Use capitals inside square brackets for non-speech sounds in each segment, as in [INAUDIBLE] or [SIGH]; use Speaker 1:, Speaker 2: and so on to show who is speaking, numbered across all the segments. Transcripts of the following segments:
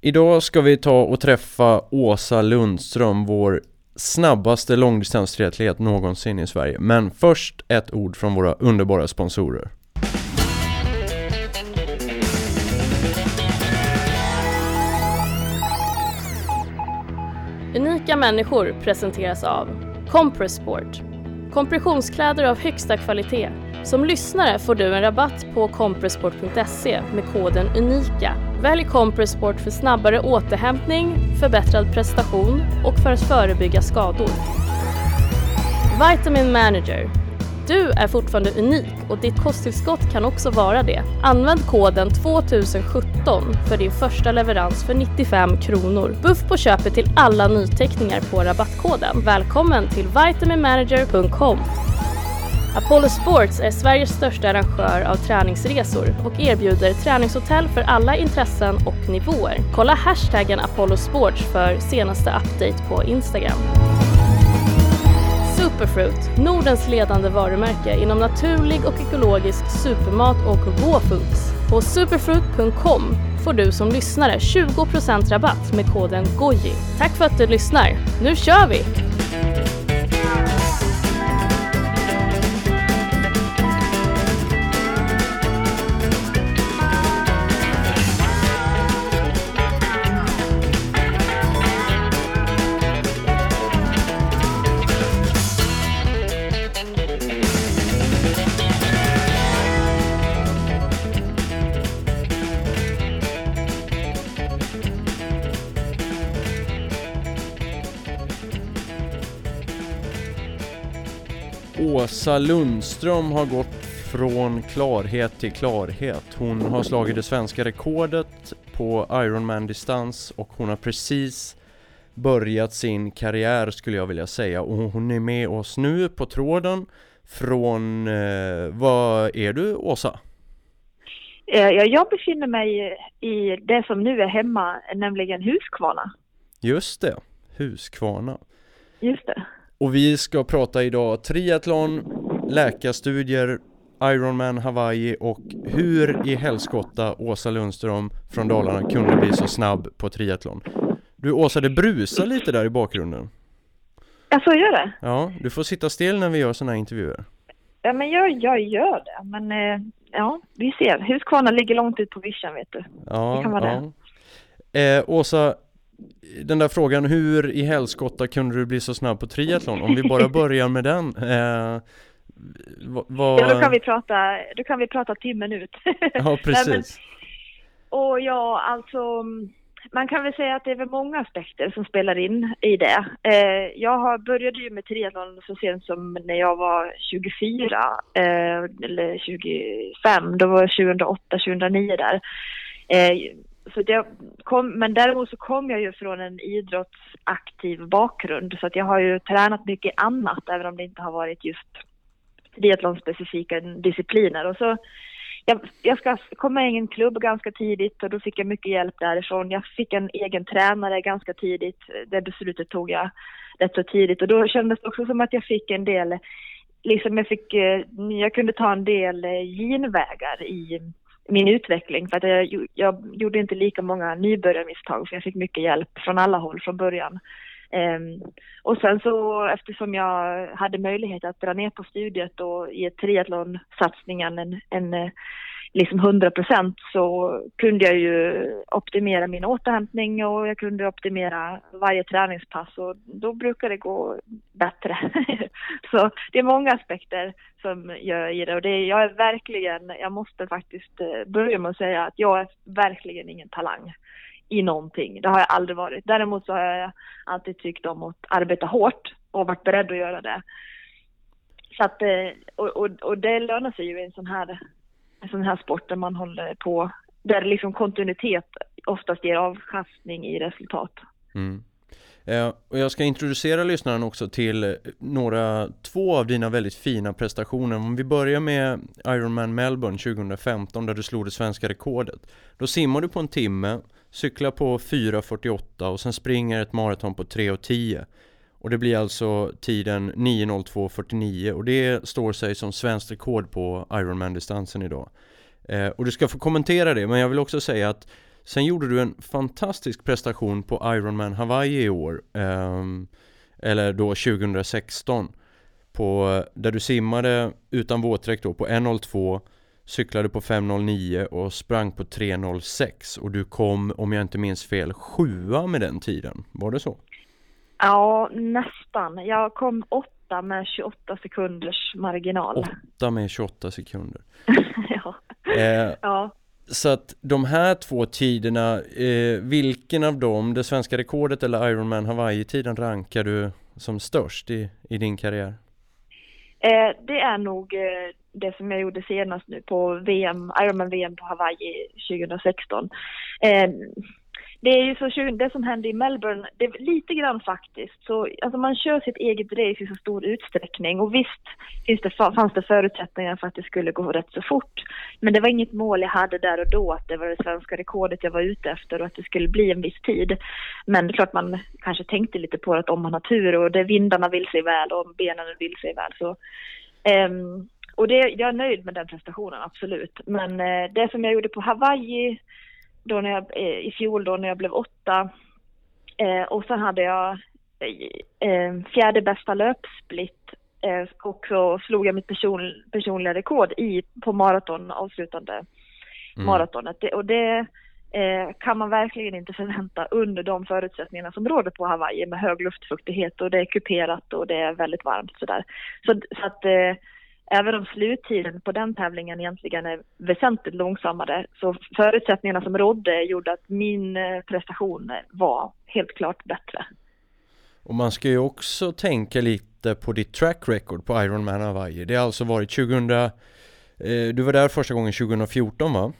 Speaker 1: Idag ska vi ta och träffa Åsa Lundström, vår snabbaste långdistanstriatlet någonsin i Sverige. Men först ett ord från våra underbara sponsorer.
Speaker 2: Unika människor presenteras av Compress Sport. Kompressionskläder av högsta kvalitet. Som lyssnare får du en rabatt på compressport.se med koden UNIKA. Välj Compressport för snabbare återhämtning, förbättrad prestation och för att förebygga skador. Vitamin Manager du är fortfarande unik och ditt kosttillskott kan också vara det. Använd koden 2017 för din första leverans för 95 kronor. Buff på köpet till alla nyteckningar på rabattkoden. Välkommen till vitaminmanager.com. Apollo Sports är Sveriges största arrangör av träningsresor och erbjuder träningshotell för alla intressen och nivåer. Kolla hashtaggen Apollo Sports för senaste update på Instagram. Superfruit, Nordens ledande varumärke inom naturlig och ekologisk supermat och raw foods. På superfruit.com får du som lyssnare 20% rabatt med koden GOJI. Tack för att du lyssnar. Nu kör vi!
Speaker 1: Åsa Lundström har gått från klarhet till klarhet. Hon har slagit det svenska rekordet på Ironman-distans och hon har precis börjat sin karriär skulle jag vilja säga och hon är med oss nu på tråden från, eh, vad är du Åsa?
Speaker 3: Eh, jag befinner mig i det som nu är hemma, nämligen Huskvarna.
Speaker 1: Just det, Huskvarna.
Speaker 3: Just det.
Speaker 1: Och vi ska prata idag triathlon, läkarstudier, Ironman Hawaii och hur i helskotta Åsa Lundström från Dalarna kunde bli så snabb på triathlon. Du Åsa, det brusar lite där i bakgrunden.
Speaker 3: Ja, så gör det?
Speaker 1: Ja, du får sitta still när vi gör sådana här intervjuer.
Speaker 3: Ja, men jag, jag gör det. Men eh, ja, vi ser. Huskvarna ligger långt ut på vischan, vet du.
Speaker 1: Ja,
Speaker 3: det kan vara
Speaker 1: ja. det. Eh, Åsa, den där frågan, hur i helskotta kunde du bli så snabb på triathlon? Om vi bara [LAUGHS] börjar med den. Eh,
Speaker 3: vad... Ja, då kan vi prata, då kan vi prata timmen ut. [LAUGHS]
Speaker 1: ja, precis. Nej, men,
Speaker 3: och ja, alltså, man kan väl säga att det är väl många aspekter som spelar in i det. Eh, jag har, började ju med triathlon så sent som när jag var 24, eh, eller 25, då var jag 2008, 2009 där. Eh, så det kom, men däremot så kom jag ju från en idrottsaktiv bakgrund så att jag har ju tränat mycket annat även om det inte har varit just triathlonspecifika discipliner. Och så, jag, jag ska komma in i en klubb ganska tidigt och då fick jag mycket hjälp därifrån. Jag fick en egen tränare ganska tidigt. Det beslutet tog jag rätt så tidigt och då kändes det också som att jag fick en del, liksom jag fick, eh, jag kunde ta en del eh, genvägar i min utveckling för att jag, jag gjorde inte lika många nybörjarmisstag för jag fick mycket hjälp från alla håll från början. Um, och sen så eftersom jag hade möjlighet att dra ner på studiet och i triathlonsatsningen triathlon-satsningen en, en liksom 100 procent så kunde jag ju optimera min återhämtning och jag kunde optimera varje träningspass och då brukar det gå bättre. [LAUGHS] så det är många aspekter som gör i det och det är, jag är verkligen, jag måste faktiskt eh, börja med att säga att jag är verkligen ingen talang i någonting. Det har jag aldrig varit. Däremot så har jag alltid tyckt om att arbeta hårt och varit beredd att göra det. Så att, eh, och, och, och det lönar sig ju i en sån här sån här sport där man håller på, där liksom kontinuitet oftast ger avkastning i resultat.
Speaker 1: Mm. Eh, och jag ska introducera lyssnaren också till några, två av dina väldigt fina prestationer. Om vi börjar med Ironman Melbourne 2015 där du slog det svenska rekordet. Då simmar du på en timme, cyklar på 4.48 och sen springer ett maraton på 3.10. Och det blir alltså tiden 9.02.49 och det står sig som svenskt rekord på Ironman-distansen idag. Eh, och du ska få kommentera det, men jag vill också säga att Sen gjorde du en fantastisk prestation på Ironman Hawaii i år. Eh, eller då 2016. På, där du simmade utan våtdräkt då på 1.02 cyklade på 5.09 och sprang på 3.06 och du kom, om jag inte minns fel, sjua med den tiden. Var det så?
Speaker 3: Ja, nästan. Jag kom åtta med 28 sekunders marginal.
Speaker 1: Åtta med 28 sekunder. [LAUGHS]
Speaker 3: ja.
Speaker 1: Eh,
Speaker 3: ja.
Speaker 1: Så att de här två tiderna, eh, vilken av dem, det svenska rekordet eller Ironman Hawaii-tiden rankar du som störst i, i din karriär?
Speaker 3: Eh, det är nog eh, det som jag gjorde senast nu på VM, Ironman VM på Hawaii 2016. Eh, det är ju så det som hände i Melbourne, det är lite grann faktiskt. Så, alltså man kör sitt eget race i så stor utsträckning och visst finns det, fanns det förutsättningar för att det skulle gå rätt så fort. Men det var inget mål jag hade där och då att det var det svenska rekordet jag var ute efter och att det skulle bli en viss tid. Men det är klart man kanske tänkte lite på att om man har tur och det vindarna vill sig väl och benen vill sig väl så um, och det, jag är nöjd med den prestationen, absolut. Men eh, det som jag gjorde på Hawaii då när jag, eh, i fjol då när jag blev åtta eh, och sen hade jag eh, fjärde bästa löpsplit eh, och så slog jag mitt person, personliga rekord i, på maraton, avslutande mm. maratonet. Det, och det eh, kan man verkligen inte förvänta under de förutsättningarna som råder på Hawaii med hög luftfuktighet och det är kuperat och det är väldigt varmt sådär. Så, så att eh, även om sluttiden på den tävlingen egentligen är väsentligt långsammare så förutsättningarna som rådde gjorde att min eh, prestation var helt klart bättre.
Speaker 1: Och man ska ju också tänka lite på ditt track record på Ironman Hawaii. Det har alltså varit 2000, eh, du var där första gången 2014 va?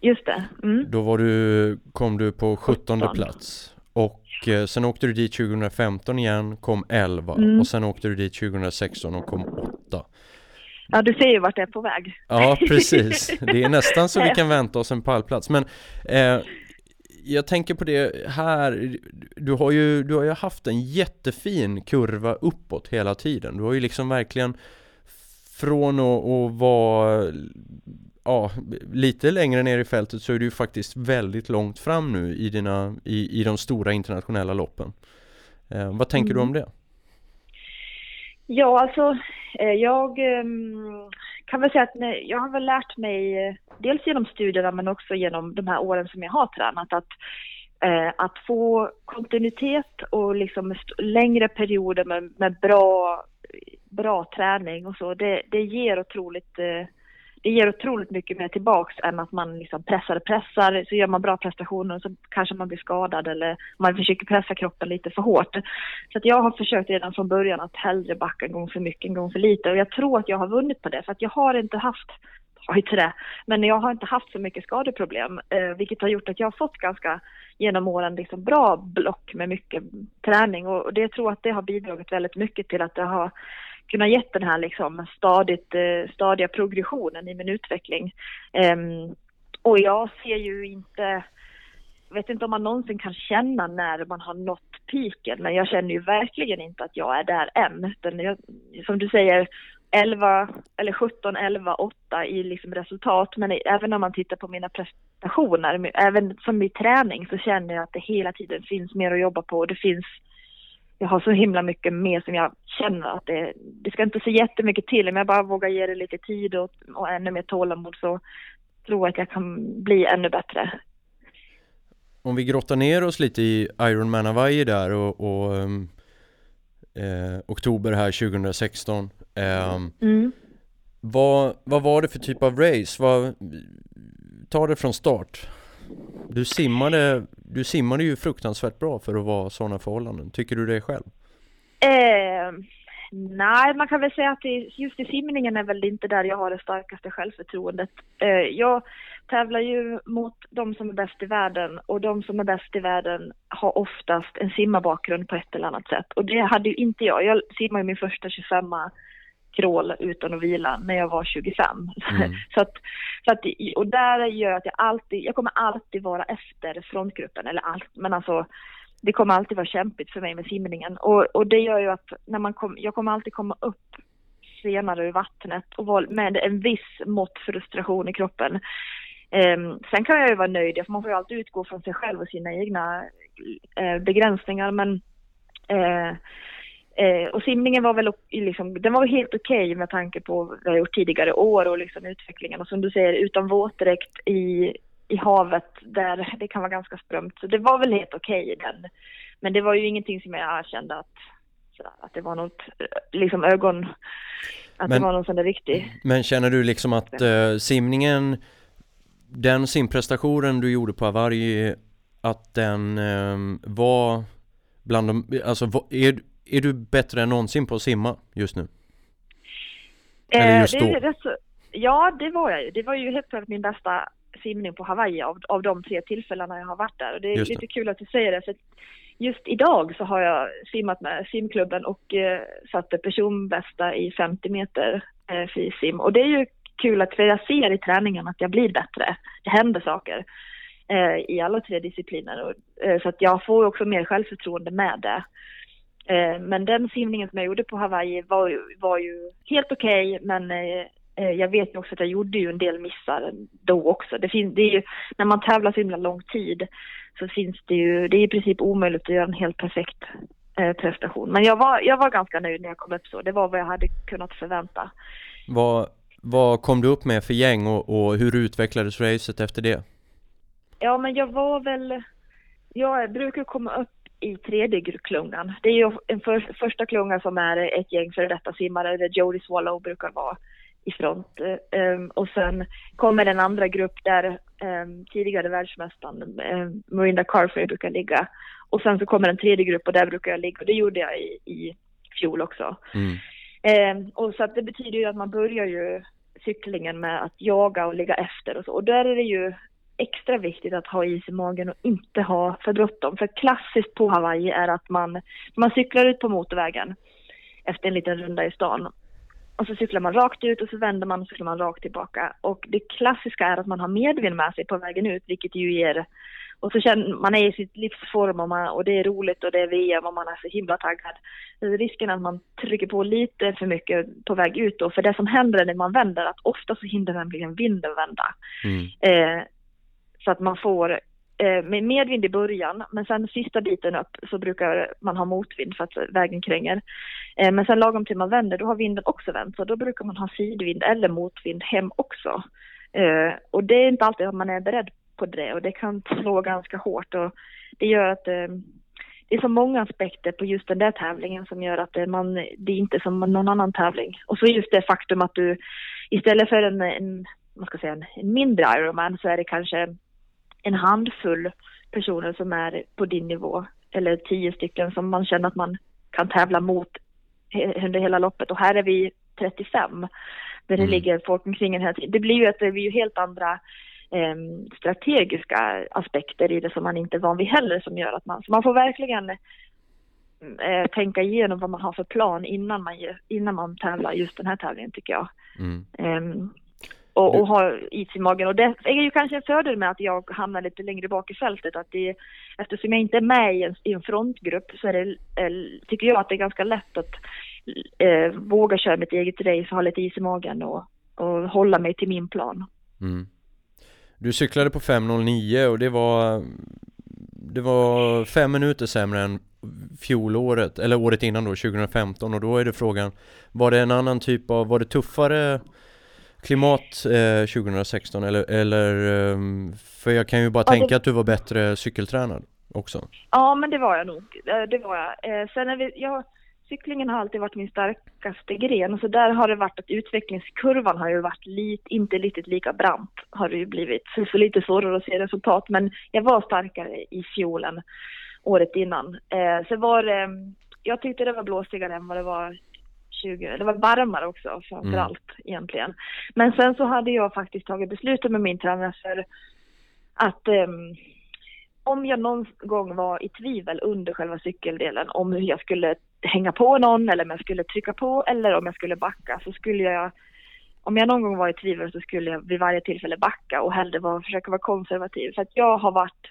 Speaker 3: Just det. Mm.
Speaker 1: Då var du, kom du på 17 plats. Och eh, sen åkte du dit 2015 igen, kom 11 mm. och sen åkte du dit 2016 och kom 8.
Speaker 3: Ja, du ser ju vart det är på väg.
Speaker 1: Ja, precis. Det är nästan så vi kan vänta oss en pallplats. Men eh, jag tänker på det här, du har, ju, du har ju haft en jättefin kurva uppåt hela tiden. Du har ju liksom verkligen från att, att vara ja, lite längre ner i fältet så är du ju faktiskt väldigt långt fram nu i, dina, i, i de stora internationella loppen. Eh, vad tänker mm. du om det?
Speaker 3: Ja, alltså eh, jag ehm, kan väl säga att jag har väl lärt mig, eh, dels genom studierna men också genom de här åren som jag har tränat, att, eh, att få kontinuitet och liksom längre perioder med, med bra, bra träning och så, det, det ger otroligt det ger otroligt mycket mer tillbaks än att man liksom pressar och pressar. Så gör man bra prestationer så kanske man blir skadad eller man försöker pressa kroppen lite för hårt. Så att jag har försökt redan från början att hellre backa en gång för mycket, en gång för lite. Och jag tror att jag har vunnit på det för att jag har inte haft oj, inte det. Men jag har inte haft så mycket skadeproblem, eh, vilket har gjort att jag har fått ganska genom åren liksom bra block med mycket träning och det jag tror att det har bidragit väldigt mycket till att det har kunna gett den här liksom stadigt, eh, stadiga progressionen i min utveckling. Ehm, och jag ser ju inte, jag vet inte om man någonsin kan känna när man har nått piken, men jag känner ju verkligen inte att jag är där än. Utan jag, som du säger, 11 eller 17, 11, 8 i liksom resultat. Men även när man tittar på mina prestationer, även som i träning, så känner jag att det hela tiden finns mer att jobba på. och Det finns jag har så himla mycket mer som jag känner att det, det ska inte så jättemycket till. Om jag bara vågar ge det lite tid och, och ännu mer tålamod så tror jag att jag kan bli ännu bättre.
Speaker 1: Om vi grottar ner oss lite i Ironman Hawaii där och, och um, eh, oktober här 2016. Eh, mm. vad, vad var det för typ av race? Vad, ta det från start. Du simmade, du simmade ju fruktansvärt bra för att vara sådana förhållanden. Tycker du det själv?
Speaker 3: Eh, nej, man kan väl säga att det, just i simningen är väl inte där jag har det starkaste självförtroendet. Eh, jag tävlar ju mot de som är bäst i världen och de som är bäst i världen har oftast en simmarbakgrund på ett eller annat sätt. Och det hade ju inte jag. Jag simmade min första 25 crawl utan att vila när jag var 25. Mm. [LAUGHS] så att, så att, och där gör att jag alltid, jag kommer alltid vara efter frontgruppen, eller allt, men alltså det kommer alltid vara kämpigt för mig med simningen. Och, och det gör ju att när man kom, jag kommer alltid komma upp senare ur vattnet och med en viss mått frustration i kroppen. Eh, sen kan jag ju vara nöjd, för man får ju alltid utgå från sig själv och sina egna eh, begränsningar. Men eh, Eh, och simningen var väl liksom, den var helt okej okay med tanke på vad jag gjort tidigare år och liksom utvecklingen. Och som du säger, utan våtdräkt i, i havet där det kan vara ganska strömt. Så det var väl helt okej okay, den. Men det var ju ingenting som jag kände att, att det var något, eh, liksom ögon, att men, det var någon sån där riktig.
Speaker 1: Men känner du liksom att uh, simningen, den simprestationen du gjorde på Hawaii, att den uh, var bland de, alltså är, är du bättre än någonsin på att simma just nu?
Speaker 3: Eller just då? Det så, ja, det var jag ju. Det var ju helt klart min bästa simning på Hawaii av, av de tre tillfällena jag har varit där. Och det är just lite det. kul att du säger det, för just idag så har jag simmat med simklubben och eh, satte personbästa i 50 meter eh, frisim. Och det är ju kul att för jag ser i träningen att jag blir bättre. Det händer saker eh, i alla tre discipliner. Och, eh, så att jag får också mer självförtroende med det. Eh, men den simningen som jag gjorde på Hawaii var, var ju helt okej, okay, men eh, eh, jag vet ju också att jag gjorde ju en del missar då också. Det finns, det är ju, när man tävlar så himla lång tid så finns det ju, det är i princip omöjligt att göra en helt perfekt prestation. Men jag var, jag var ganska nöjd när jag kom upp så. Det var vad jag hade kunnat förvänta.
Speaker 1: Vad, vad kom du upp med för gäng och, och hur utvecklades racet efter det?
Speaker 3: Ja, men jag var väl, jag brukar komma upp i tredje klungan. Det är ju en för, första klunga som är ett gäng före detta simmare där Jody Swallow brukar vara i front. Um, och sen kommer en andra grupp där um, tidigare världsmästaren um, Marinda Carfrey brukar ligga. Och sen så kommer en tredje grupp och där brukar jag ligga och det gjorde jag i, i fjol också. Mm. och så att det betyder ju att man börjar ju cyklingen med att jaga och ligga efter och så. Och där är det ju extra viktigt att ha is i magen och inte ha för bråttom. För klassiskt på Hawaii är att man, man cyklar ut på motorvägen efter en liten runda i stan. Och så cyklar man rakt ut och så vänder man och cyklar man rakt tillbaka. Och det klassiska är att man har medvind med sig på vägen ut, vilket ju ger och så känner man är i sitt livsform och, man, och det är roligt och det är VM och man är så himla taggad. Risken är att man trycker på lite för mycket på väg ut då, för det som händer när man vänder, att ofta så hindrar nämligen vinden vända. Mm. Eh, så att man får eh, med medvind i början, men sen sista biten upp så brukar man ha motvind för att vägen kränger. Eh, men sen lagom till man vänder, då har vinden också vänt, så då brukar man ha sidvind eller motvind hem också. Eh, och det är inte alltid att man är beredd på det och det kan slå ganska hårt och det gör att eh, det är så många aspekter på just den där tävlingen som gör att eh, man, det är inte som någon annan tävling. Och så just det faktum att du istället för en, en, man ska säga, en mindre Ironman så är det kanske en handfull personer som är på din nivå eller tio stycken som man känner att man kan tävla mot under hela loppet och här är vi 35 där det mm. ligger folk omkring en hela tiden. Det blir ju att det blir ju helt andra eh, strategiska aspekter i det som man inte är van vid heller som gör att man, så man får verkligen eh, tänka igenom vad man har för plan innan man, innan man tävlar just den här tävlingen tycker jag. Mm. Eh, och, och ha is i magen. Och det är ju kanske en fördel med att jag hamnar lite längre bak i fältet. Att det, eftersom jag inte är med i en, i en frontgrupp så är det, tycker jag att det är ganska lätt att eh, våga köra mitt eget race, ha lite is i magen och, och hålla mig till min plan. Mm.
Speaker 1: Du cyklade på 5.09 och det var det var fem minuter sämre än fjolåret, eller året innan då, 2015 och då är det frågan Var det en annan typ av, var det tuffare klimat eh, 2016 eller, eller um, för jag kan ju bara ja, tänka det... att du var bättre cykeltränad också.
Speaker 3: Ja men det var jag nog, eh, det var jag. Eh, sen är vi, jag, cyklingen har alltid varit min starkaste gren så där har det varit att utvecklingskurvan har ju varit lite, inte riktigt lika brant har det ju blivit. Så det är lite svårare att se resultat men jag var starkare i fjolen året innan. Eh, så var det, jag tyckte det var blåsigare än vad det var 20, det var varmare också framförallt mm. egentligen. Men sen så hade jag faktiskt tagit beslutet med min tränare för att um, om jag någon gång var i tvivel under själva cykeldelen om hur jag skulle hänga på någon eller om jag skulle trycka på eller om jag skulle backa så skulle jag om jag någon gång var i tvivel så skulle jag vid varje tillfälle backa och hellre vara, försöka vara konservativ. För att jag har varit,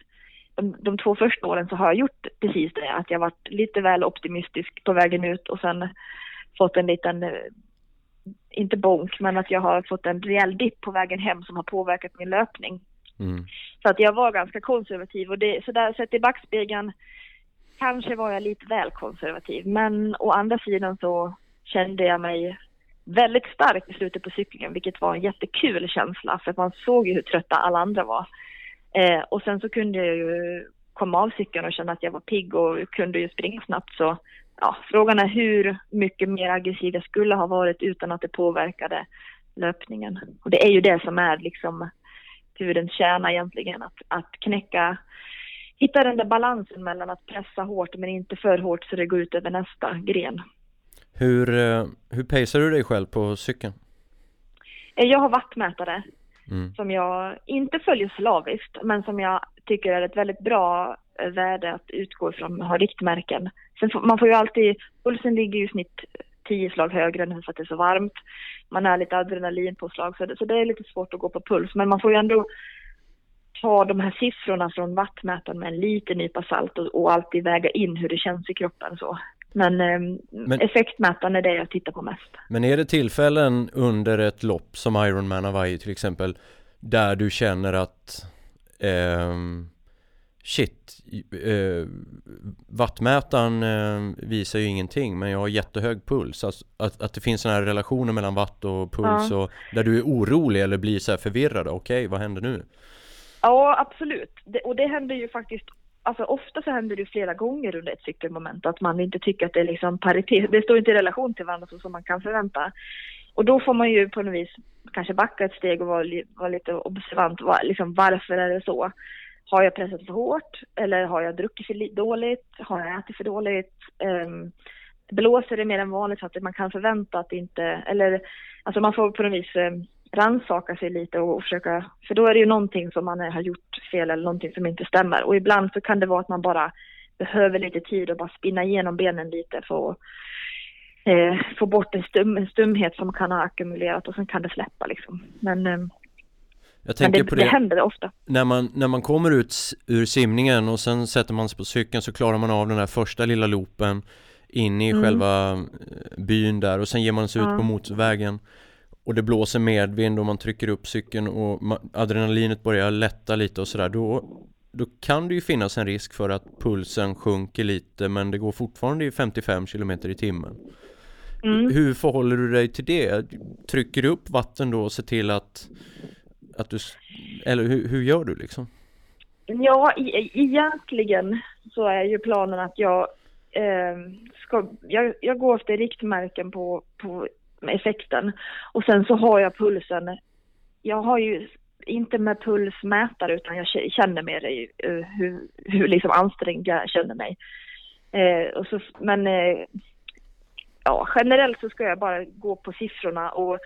Speaker 3: de, de två första åren så har jag gjort precis det, att jag varit lite väl optimistisk på vägen ut och sen fått en liten, eh, inte bonk, men att jag har fått en rejäl dipp på vägen hem som har påverkat min löpning. Mm. Så att jag var ganska konservativ och det, så där sett i backspegeln kanske var jag lite väl konservativ. Men å andra sidan så kände jag mig väldigt stark i slutet på cyklingen, vilket var en jättekul känsla för man såg ju hur trötta alla andra var. Eh, och sen så kunde jag ju komma av cykeln och känna att jag var pigg och kunde ju springa snabbt så ja, frågan är hur mycket mer aggressiv jag skulle ha varit utan att det påverkade löpningen. Och det är ju det som är liksom huvudens kärna egentligen, att, att knäcka, hitta den där balansen mellan att pressa hårt men inte för hårt så det går ut över nästa gren.
Speaker 1: Hur, eh, hur pacear du dig själv på cykeln?
Speaker 3: Eh, jag har wattmätare mm. som jag inte följer slaviskt men som jag tycker är ett väldigt bra eh, värde att utgå ifrån, och ha riktmärken. Sen får, man får ju alltid, pulsen ligger ju i snitt tio slag högre nu för att det är så varmt. Man har lite adrenalinpåslag så det, så det är lite svårt att gå på puls men man får ju ändå ta de här siffrorna från vattmätaren med en liten nypa salt och, och alltid väga in hur det känns i kroppen så. Men, eh, men effektmätaren är det jag tittar på mest.
Speaker 1: Men är det tillfällen under ett lopp som Ironman Hawaii till exempel där du känner att eh, shit, eh, wattmätaren eh, visar ju ingenting men jag har jättehög puls. Alltså, att, att det finns sådana här relationer mellan watt och puls ja. och där du är orolig eller blir så här förvirrad. Okej, vad händer nu?
Speaker 3: Ja, absolut. Det, och det händer ju faktiskt Alltså ofta så händer det flera gånger under ett cykelmoment att man inte tycker att det är liksom paritet, det står inte i relation till varandra så som man kan förvänta. Och då får man ju på något vis kanske backa ett steg och vara, vara lite observant. Var, liksom, varför är det så? Har jag pressat för hårt? Eller har jag druckit för dåligt? Har jag ätit för dåligt? Um, blåser det mer än vanligt så att man kan förvänta att det inte, eller alltså man får på något vis um, rannsaka sig lite och försöka, för då är det ju någonting som man har gjort fel eller någonting som inte stämmer. Och ibland så kan det vara att man bara behöver lite tid och bara spinna igenom benen lite för att eh, få bort en, stum, en stumhet som kan ha ackumulerat och sen kan det släppa liksom. Men, eh,
Speaker 1: jag tänker men
Speaker 3: det,
Speaker 1: på det,
Speaker 3: det händer ofta.
Speaker 1: När man, när man kommer ut ur simningen och sen sätter man sig på cykeln så klarar man av den där första lilla loopen in i mm. själva eh, byn där och sen ger man sig ja. ut på motorvägen och det blåser medvind och man trycker upp cykeln och adrenalinet börjar lätta lite och sådär då, då kan det ju finnas en risk för att pulsen sjunker lite men det går fortfarande i 55 km i timmen. Mm. Hur förhåller du dig till det? Trycker du upp vatten då och ser till att, att du, eller hur, hur gör du liksom?
Speaker 3: Ja, e egentligen så är ju planen att jag eh, ska, jag, jag går efter riktmärken på, på effekten. Och sen så har jag pulsen, jag har ju inte med pulsmätare utan jag känner mer eh, hur, hur liksom ansträngd jag känner mig. Eh, och så, men eh, ja, generellt så ska jag bara gå på siffrorna och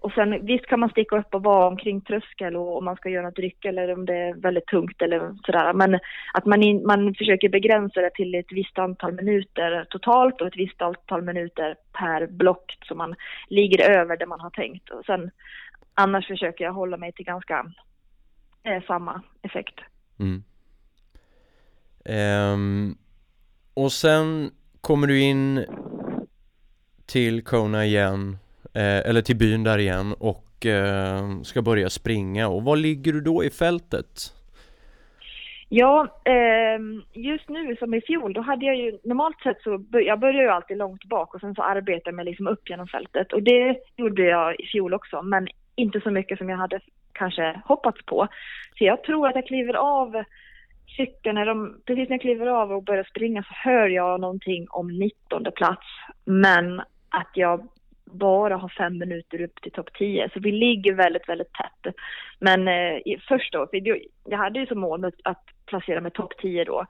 Speaker 3: och sen visst kan man sticka upp och vara omkring tröskel och om man ska göra något ryck eller om det är väldigt tungt eller sådär. Men att man, in, man försöker begränsa det till ett visst antal minuter totalt och ett visst antal minuter per block så man ligger över det man har tänkt. Och sen annars försöker jag hålla mig till ganska eh, samma effekt. Mm.
Speaker 1: Um, och sen kommer du in till Kona igen Eh, eller till byn där igen och eh, ska börja springa och var ligger du då i fältet?
Speaker 3: Ja, eh, just nu som i fjol, då hade jag ju normalt sett så, jag börjar ju alltid långt bak och sen så arbetar jag mig liksom upp genom fältet och det gjorde jag i fjol också, men inte så mycket som jag hade kanske hoppats på. Så jag tror att jag kliver av cykeln, när de, precis när jag kliver av och börjar springa så hör jag någonting om 19 plats, men att jag bara har fem minuter upp till topp 10. Så vi ligger väldigt, väldigt tätt. Men eh, först då, för jag hade ju som mål att placera mig topp 10 då.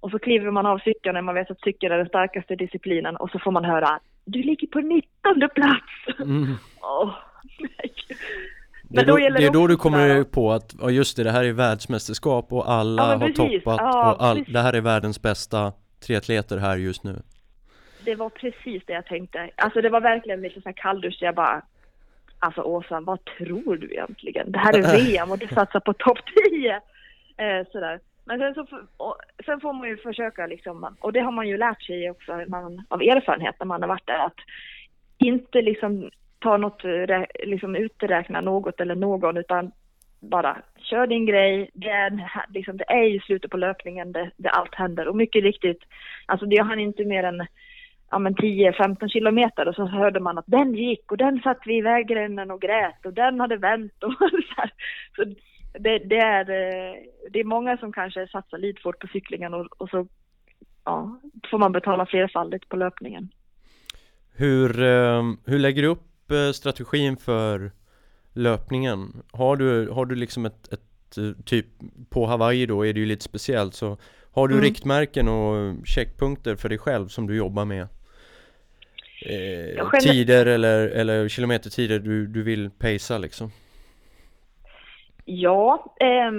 Speaker 3: Och så kliver man av cykeln när man vet att cykeln är den starkaste disciplinen och så får man höra du ligger på 19 plats. Mm. [LAUGHS] Oh,
Speaker 1: det är, då, det är då du kommer på att, ja just det, det här är världsmästerskap och alla ja, har toppat ja, och all, det här är världens bästa triatleter här just nu
Speaker 3: det var precis det jag tänkte. Alltså det var verkligen lite sån här kalldusch. Jag bara, alltså Åsa, vad tror du egentligen? Det här är [LAUGHS] VM och du satsar på topp 10. Eh, sådär. Men sen, så, sen får man ju försöka liksom, och det har man ju lärt sig också man, av erfarenhet när man har varit där, att inte liksom ta något, liksom uträkna något eller någon, utan bara kör din grej. Det är, liksom, det är ju slutet på löpningen där allt händer. Och mycket riktigt, alltså jag hann inte mer än ja, 10-15 kilometer och så hörde man att den gick och den satt vid vägrännen och grät och den hade vänt och [LAUGHS] så, så det, det, är, eh, det är många som kanske satsar lite fort på cyklingen och, och så ja, får man betala flerfaldigt på löpningen.
Speaker 1: Hur, eh, hur lägger du upp eh, strategin för löpningen? Har du, har du liksom ett, ett typ på Hawaii då är det ju lite speciellt så har du mm. riktmärken och checkpunkter för dig själv som du jobbar med? Eh, tider eller, eller kilometertider du, du vill pacea liksom?
Speaker 3: Ja, eh,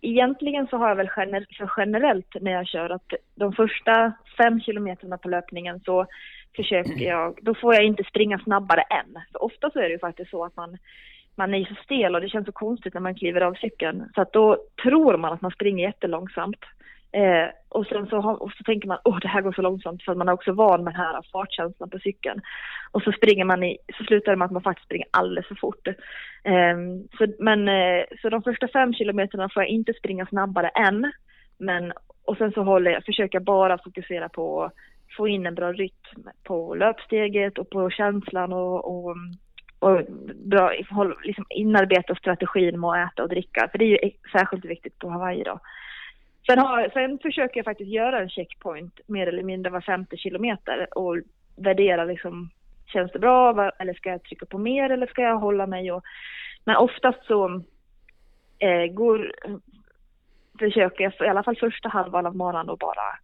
Speaker 3: egentligen så har jag väl gener generellt när jag kör att de första fem kilometerna på löpningen så försöker [CLEARS THROAT] jag, då får jag inte springa snabbare än. För ofta så är det ju faktiskt så att man, man är så stel och det känns så konstigt när man kliver av cykeln. Så att då tror man att man springer jättelångsamt. Eh, och sen så, har, och så tänker man, åh det här går så långsamt för man är också van med den här fartkänslan på cykeln. Och så springer man i, så slutar det med att man faktiskt springer alldeles för fort. Eh, så, men, eh, så de första fem kilometerna får jag inte springa snabbare än. Men, och sen så håller jag, försöker jag bara fokusera på att få in en bra rytm på löpsteget och på känslan och, och och bra, liksom inarbeta strategin med att äta och dricka. För det är ju e- särskilt viktigt på Hawaii då. Sen, har, sen försöker jag faktiskt göra en checkpoint mer eller mindre var femte kilometer och värdera liksom, känns det bra? Eller ska jag trycka på mer eller ska jag hålla mig och men oftast så eh, går, försöker jag i alla fall första halvan av morgonen och bara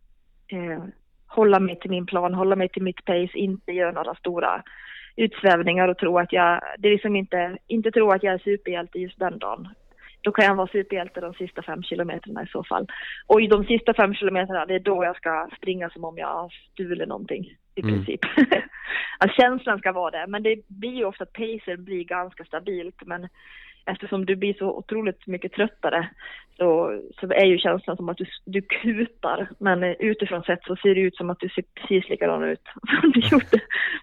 Speaker 3: eh, hålla mig till min plan, hålla mig till mitt pace, inte göra några stora utsvävningar och tro att jag, det är liksom inte, inte tro att jag är superhjälte just den dagen då kan jag vara superhjälte de sista fem kilometerna i så fall. Och i de sista fem kilometerna, det är då jag ska springa som om jag har stulit någonting i mm. princip. [LAUGHS] alltså känslan ska vara det, men det blir ju ofta att pacen blir ganska stabilt, men eftersom du blir så otroligt mycket tröttare så, så är ju känslan som att du, du kutar. Men utifrån sett så ser det ut som att du ser precis likadan ut [LAUGHS] som du gjorde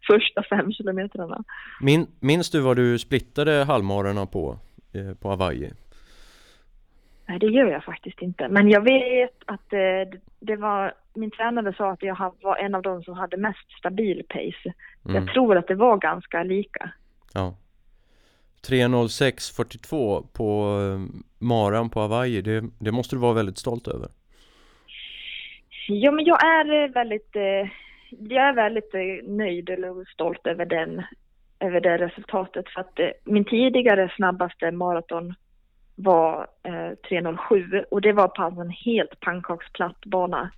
Speaker 3: första fem kilometrarna.
Speaker 1: Min, minns du vad du splittade halvmarorna på, eh, på Hawaii?
Speaker 3: Nej, det gör jag faktiskt inte. Men jag vet att eh, det var, min tränare sa att jag var en av de som hade mest stabil pace. Mm. Jag tror att det var ganska lika.
Speaker 1: Ja. 3.06.42 på eh, maran på Hawaii, det, det måste du vara väldigt stolt över.
Speaker 3: Ja, men jag är eh, väldigt, jag är väldigt nöjd eller stolt över den, över det resultatet. För att min tidigare snabbaste maraton var eh, 3.07 och det var på alltså en helt pannkaksplatt bana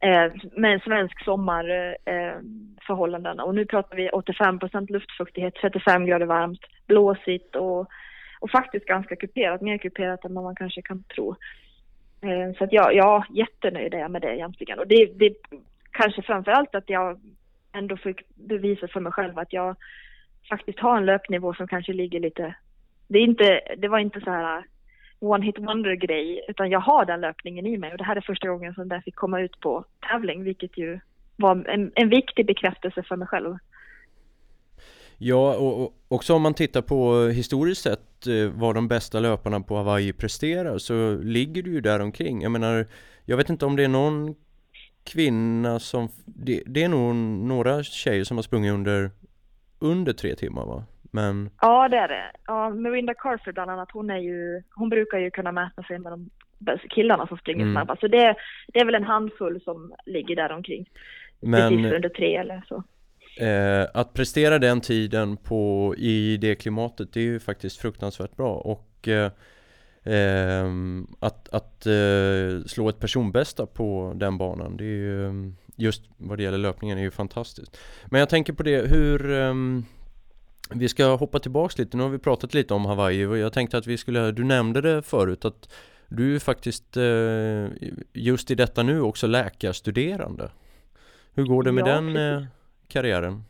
Speaker 3: eh, med svensk sommarförhållanden. Eh, och nu pratar vi 85% luftfuktighet, 35 grader varmt, blåsigt och, och faktiskt ganska kuperat, mer kuperat än vad man kanske kan tro. Eh, så att jag, ja, jättenöjd är jag med det egentligen. Och det, det kanske framförallt att jag ändå fick bevisa för mig själv att jag faktiskt har en löpnivå som kanske ligger lite det, är inte, det var inte så här one hit wonder grej utan jag har den löpningen i mig och det här är första gången som den fick komma ut på tävling vilket ju var en, en viktig bekräftelse för mig själv.
Speaker 1: Ja, och, också om man tittar på historiskt sett eh, vad de bästa löparna på Hawaii presterar så ligger du ju där omkring. Jag menar, jag vet inte om det är någon kvinna som, det, det är nog några tjejer som har sprungit under, under tre timmar va? Men...
Speaker 3: Ja, det är det. Ja, Mirinda Carter bland annat, hon, är ju, hon brukar ju kunna mäta sig med de killarna som springer mm. snabbast. Så det, det är väl en handfull som ligger där omkring. Men, Precis under tre eller så.
Speaker 1: Eh, att prestera den tiden på, i det klimatet, det är ju faktiskt fruktansvärt bra. Och eh, eh, att, att eh, slå ett personbästa på den banan, det är ju just vad det gäller löpningen är ju fantastiskt. Men jag tänker på det, hur ehm, vi ska hoppa tillbaks lite, nu har vi pratat lite om Hawaii och jag tänkte att vi skulle, du nämnde det förut att du är faktiskt eh, just i detta nu också läkarstuderande. Hur går det med ja, den eh, karriären?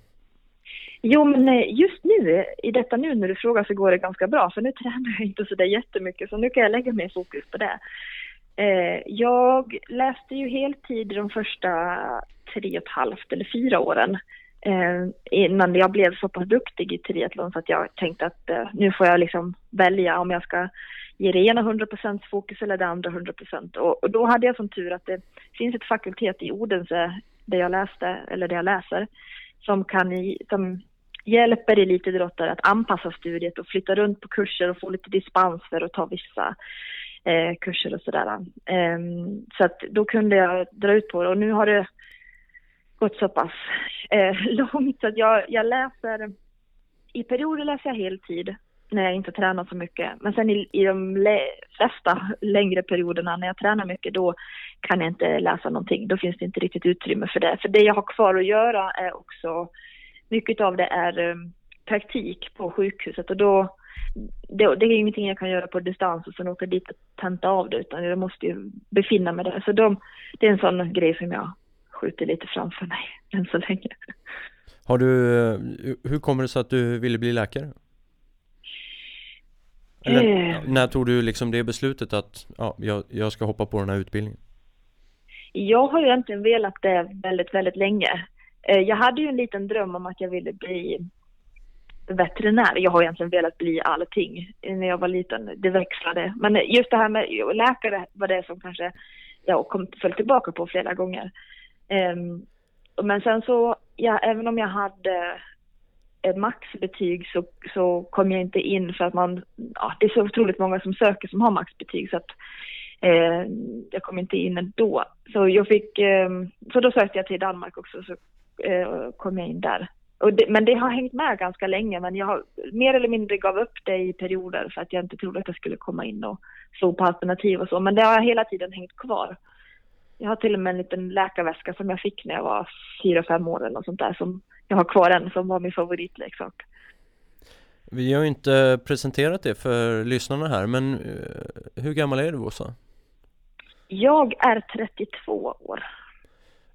Speaker 3: Jo, men just nu, i detta nu när du frågar så går det ganska bra för nu tränar jag inte så där jättemycket så nu kan jag lägga mer fokus på det. Jag läste ju heltid de första tre och ett halvt eller fyra åren eh, innan jag blev så pass duktig i triathlon så att jag tänkte att eh, nu får jag liksom välja om jag ska ge det ena 100% fokus eller det andra 100%. Och, och då hade jag som tur att det finns ett fakultet i Odense där jag läste, eller där jag läser, som kan som hjälper elitidrottare att anpassa studiet och flytta runt på kurser och få lite dispens för att ta vissa eh, kurser och sådär. Eh, så att då kunde jag dra ut på det och nu har det gått så pass eh, [LAUGHS] långt så att jag, jag läser, i perioder läser jag heltid när jag inte tränar så mycket. Men sen i, i de flesta längre perioderna när jag tränar mycket då kan jag inte läsa någonting. Då finns det inte riktigt utrymme för det. För det jag har kvar att göra är också, mycket av det är um, praktik på sjukhuset och då det, det, är ingenting jag kan göra på distans och sen åka dit och tenta av det utan jag måste ju befinna mig där. Så de, det är en sån grej som jag skjuter lite framför mig [LAUGHS] än så länge.
Speaker 1: Har du, eh, hur kommer det sig att du ville bli läkare? Eller, eh. När tog du liksom det beslutet att ja, jag, jag ska hoppa på den här utbildningen?
Speaker 3: Jag har egentligen velat det väldigt, väldigt länge. Eh, jag hade ju en liten dröm om att jag ville bli veterinär. Jag har egentligen velat bli allting när jag var liten. Det växlade. Men just det här med läkare var det som kanske jag kom, föll tillbaka på flera gånger. Um, men sen så, ja, även om jag hade ett maxbetyg så, så kom jag inte in för att man, ja, det är så otroligt många som söker som har maxbetyg så att eh, jag kom inte in ändå. Så jag fick, eh, så då sökte jag till Danmark också så eh, kom jag in där. Det, men det har hängt med ganska länge men jag har mer eller mindre gav upp det i perioder för att jag inte trodde att jag skulle komma in och så på alternativ och så men det har hela tiden hängt kvar. Jag har till och med en liten läkarväska som jag fick när jag var fyra, fem år eller något sånt där som jag har kvar än som var min favoritleksak.
Speaker 1: Vi har ju inte presenterat det för lyssnarna här men eh, hur gammal är du Åsa?
Speaker 3: Jag är 32 år.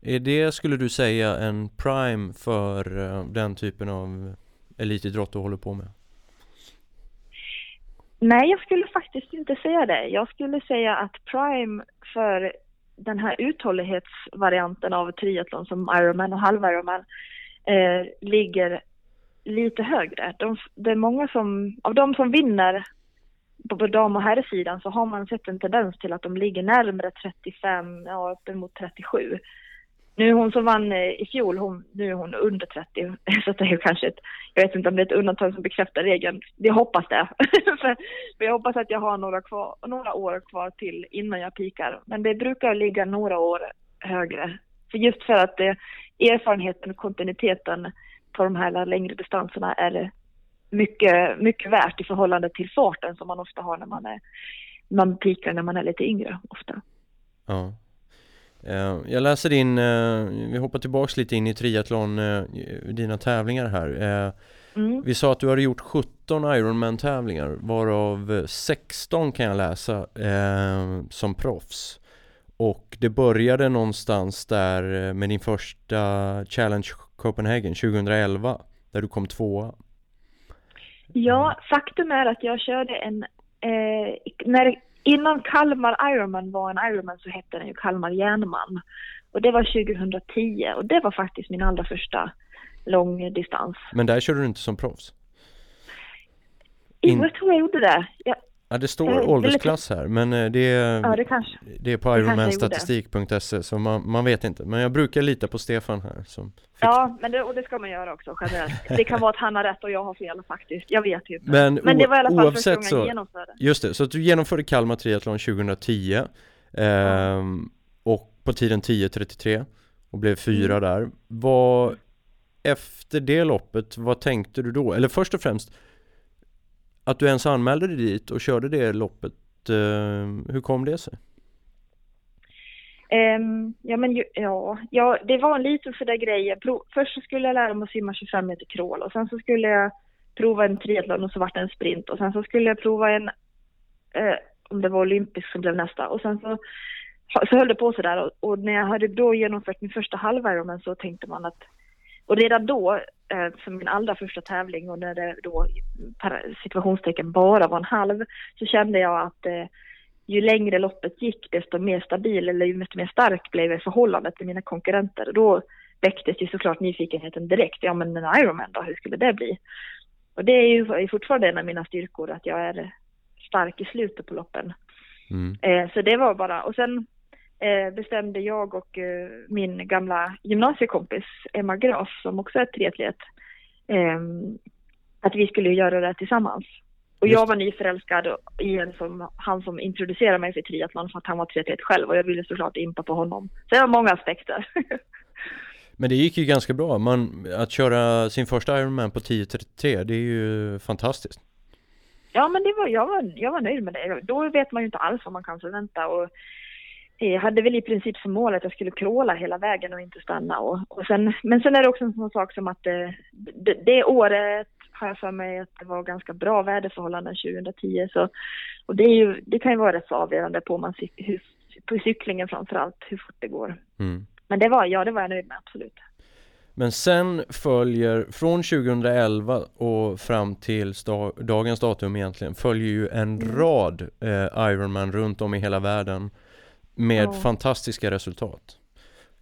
Speaker 1: Är det, skulle du säga, en prime för eh, den typen av elitidrott du håller på med?
Speaker 3: Nej, jag skulle faktiskt inte säga det. Jag skulle säga att prime för den här uthållighetsvarianten av triathlon som Ironman och halv Ironman eh, ligger lite högre. De, det är många som, av de som vinner på, på dam och herrsidan så har man sett en tendens till att de ligger närmare 35, ja uppemot 37. Nu hon som vann eh, i fjol, hon, nu är hon under 30, [LAUGHS] så det är kanske ett, jag vet inte om det är ett undantag som bekräftar regeln. Vi hoppas det. [LAUGHS] för, för jag hoppas att jag har några, kvar, några år kvar till innan jag pikar. Men det brukar ligga några år högre. För just för att eh, erfarenheten och kontinuiteten på de här längre distanserna är mycket, mycket värt i förhållande till farten som man ofta har när man är man pikar när man är lite yngre ofta.
Speaker 1: Ja. Eh, jag läser in, eh, vi hoppar tillbaks lite in i triathlon, eh, dina tävlingar här. Mm. Vi sa att du hade gjort 17 Ironman-tävlingar varav 16 kan jag läsa som proffs. Och det började någonstans där med din första Challenge Copenhagen 2011 där du kom tvåa.
Speaker 3: Ja, faktum är att jag körde en, eh, när Innan Kalmar Ironman var en Ironman så hette den ju Kalmar Järnman. Och det var 2010 och det var faktiskt min allra första långdistans.
Speaker 1: Men där körde du inte som proffs?
Speaker 3: In... Jo, jag tror jag gjorde det. Jag,
Speaker 1: Ja det står äh, åldersklass här men eh, det är,
Speaker 3: ja, det kanske,
Speaker 1: det är på ironmanstatistik.se så man, man, vet inte Men jag brukar lita på Stefan här som
Speaker 3: Ja men det, och det ska man göra också generellt Det kan vara att han har rätt och jag har fel faktiskt, jag vet ju inte Men, men det var i alla fall första gången jag genomförde
Speaker 1: Just det, så att du genomförde Kalmar Triathlon 2010 eh, ja. Och på tiden 10.33 och blev fyra mm. där Vad Efter det loppet, vad tänkte du då? Eller först och främst att du ens anmälde dig dit och körde det loppet, eh, hur kom det sig?
Speaker 3: Um, ja men ja, ja, det var en liten sådär grej. Först så skulle jag lära mig att simma 25 meter crawl och sen så skulle jag prova en triathlon och så vart det en sprint och sen så skulle jag prova en, eh, om det var olympisk som blev nästa och sen så, så höll det på sådär och, och när jag hade då genomfört min första halv så tänkte man att och redan då, eh, som min allra första tävling och när det då situationstecken bara var en halv, så kände jag att eh, ju längre loppet gick desto mer stabil eller ju mer stark blev jag i förhållande till mina konkurrenter. Och då väcktes ju såklart nyfikenheten direkt. Ja men en Ironman då, hur skulle det bli? Och det är ju fortfarande en av mina styrkor att jag är stark i slutet på loppen.
Speaker 1: Mm.
Speaker 3: Eh, så det var bara, och sen bestämde jag och eh, min gamla gymnasiekompis Emma Graf som också är triatlet eh, att vi skulle göra det tillsammans. Och jag var nyförälskad i en som, han som introducerade mig för triathlon för att han var triatlet själv och jag ville såklart impa på honom. Så det var många aspekter. [LAUGHS]
Speaker 1: Men det gick ju ganska bra. Man, att köra sin första Ironman på 10.33, det är ju fantastiskt.
Speaker 3: Ja, men det var, jag, var, jag var nöjd med det. Då vet man ju inte alls vad man kan förvänta. Och jag hade väl i princip som mål att jag skulle kråla hela vägen och inte stanna. Och, och sen, men sen är det också en sån sak som att det, det, det året har jag för mig att det var ganska bra väderförhållanden 2010. Så, och det, är ju, det kan ju vara rätt så avgörande på, man, hur, på cyklingen framför allt, hur fort det går.
Speaker 1: Mm.
Speaker 3: Men det var, ja, det var jag nöjd med, absolut.
Speaker 1: Men sen följer, från 2011 och fram till sta, dagens datum egentligen, följer ju en
Speaker 3: Mm.
Speaker 1: rad eh, Ironman runt om i hela världen med
Speaker 3: Ja.
Speaker 1: fantastiska resultat.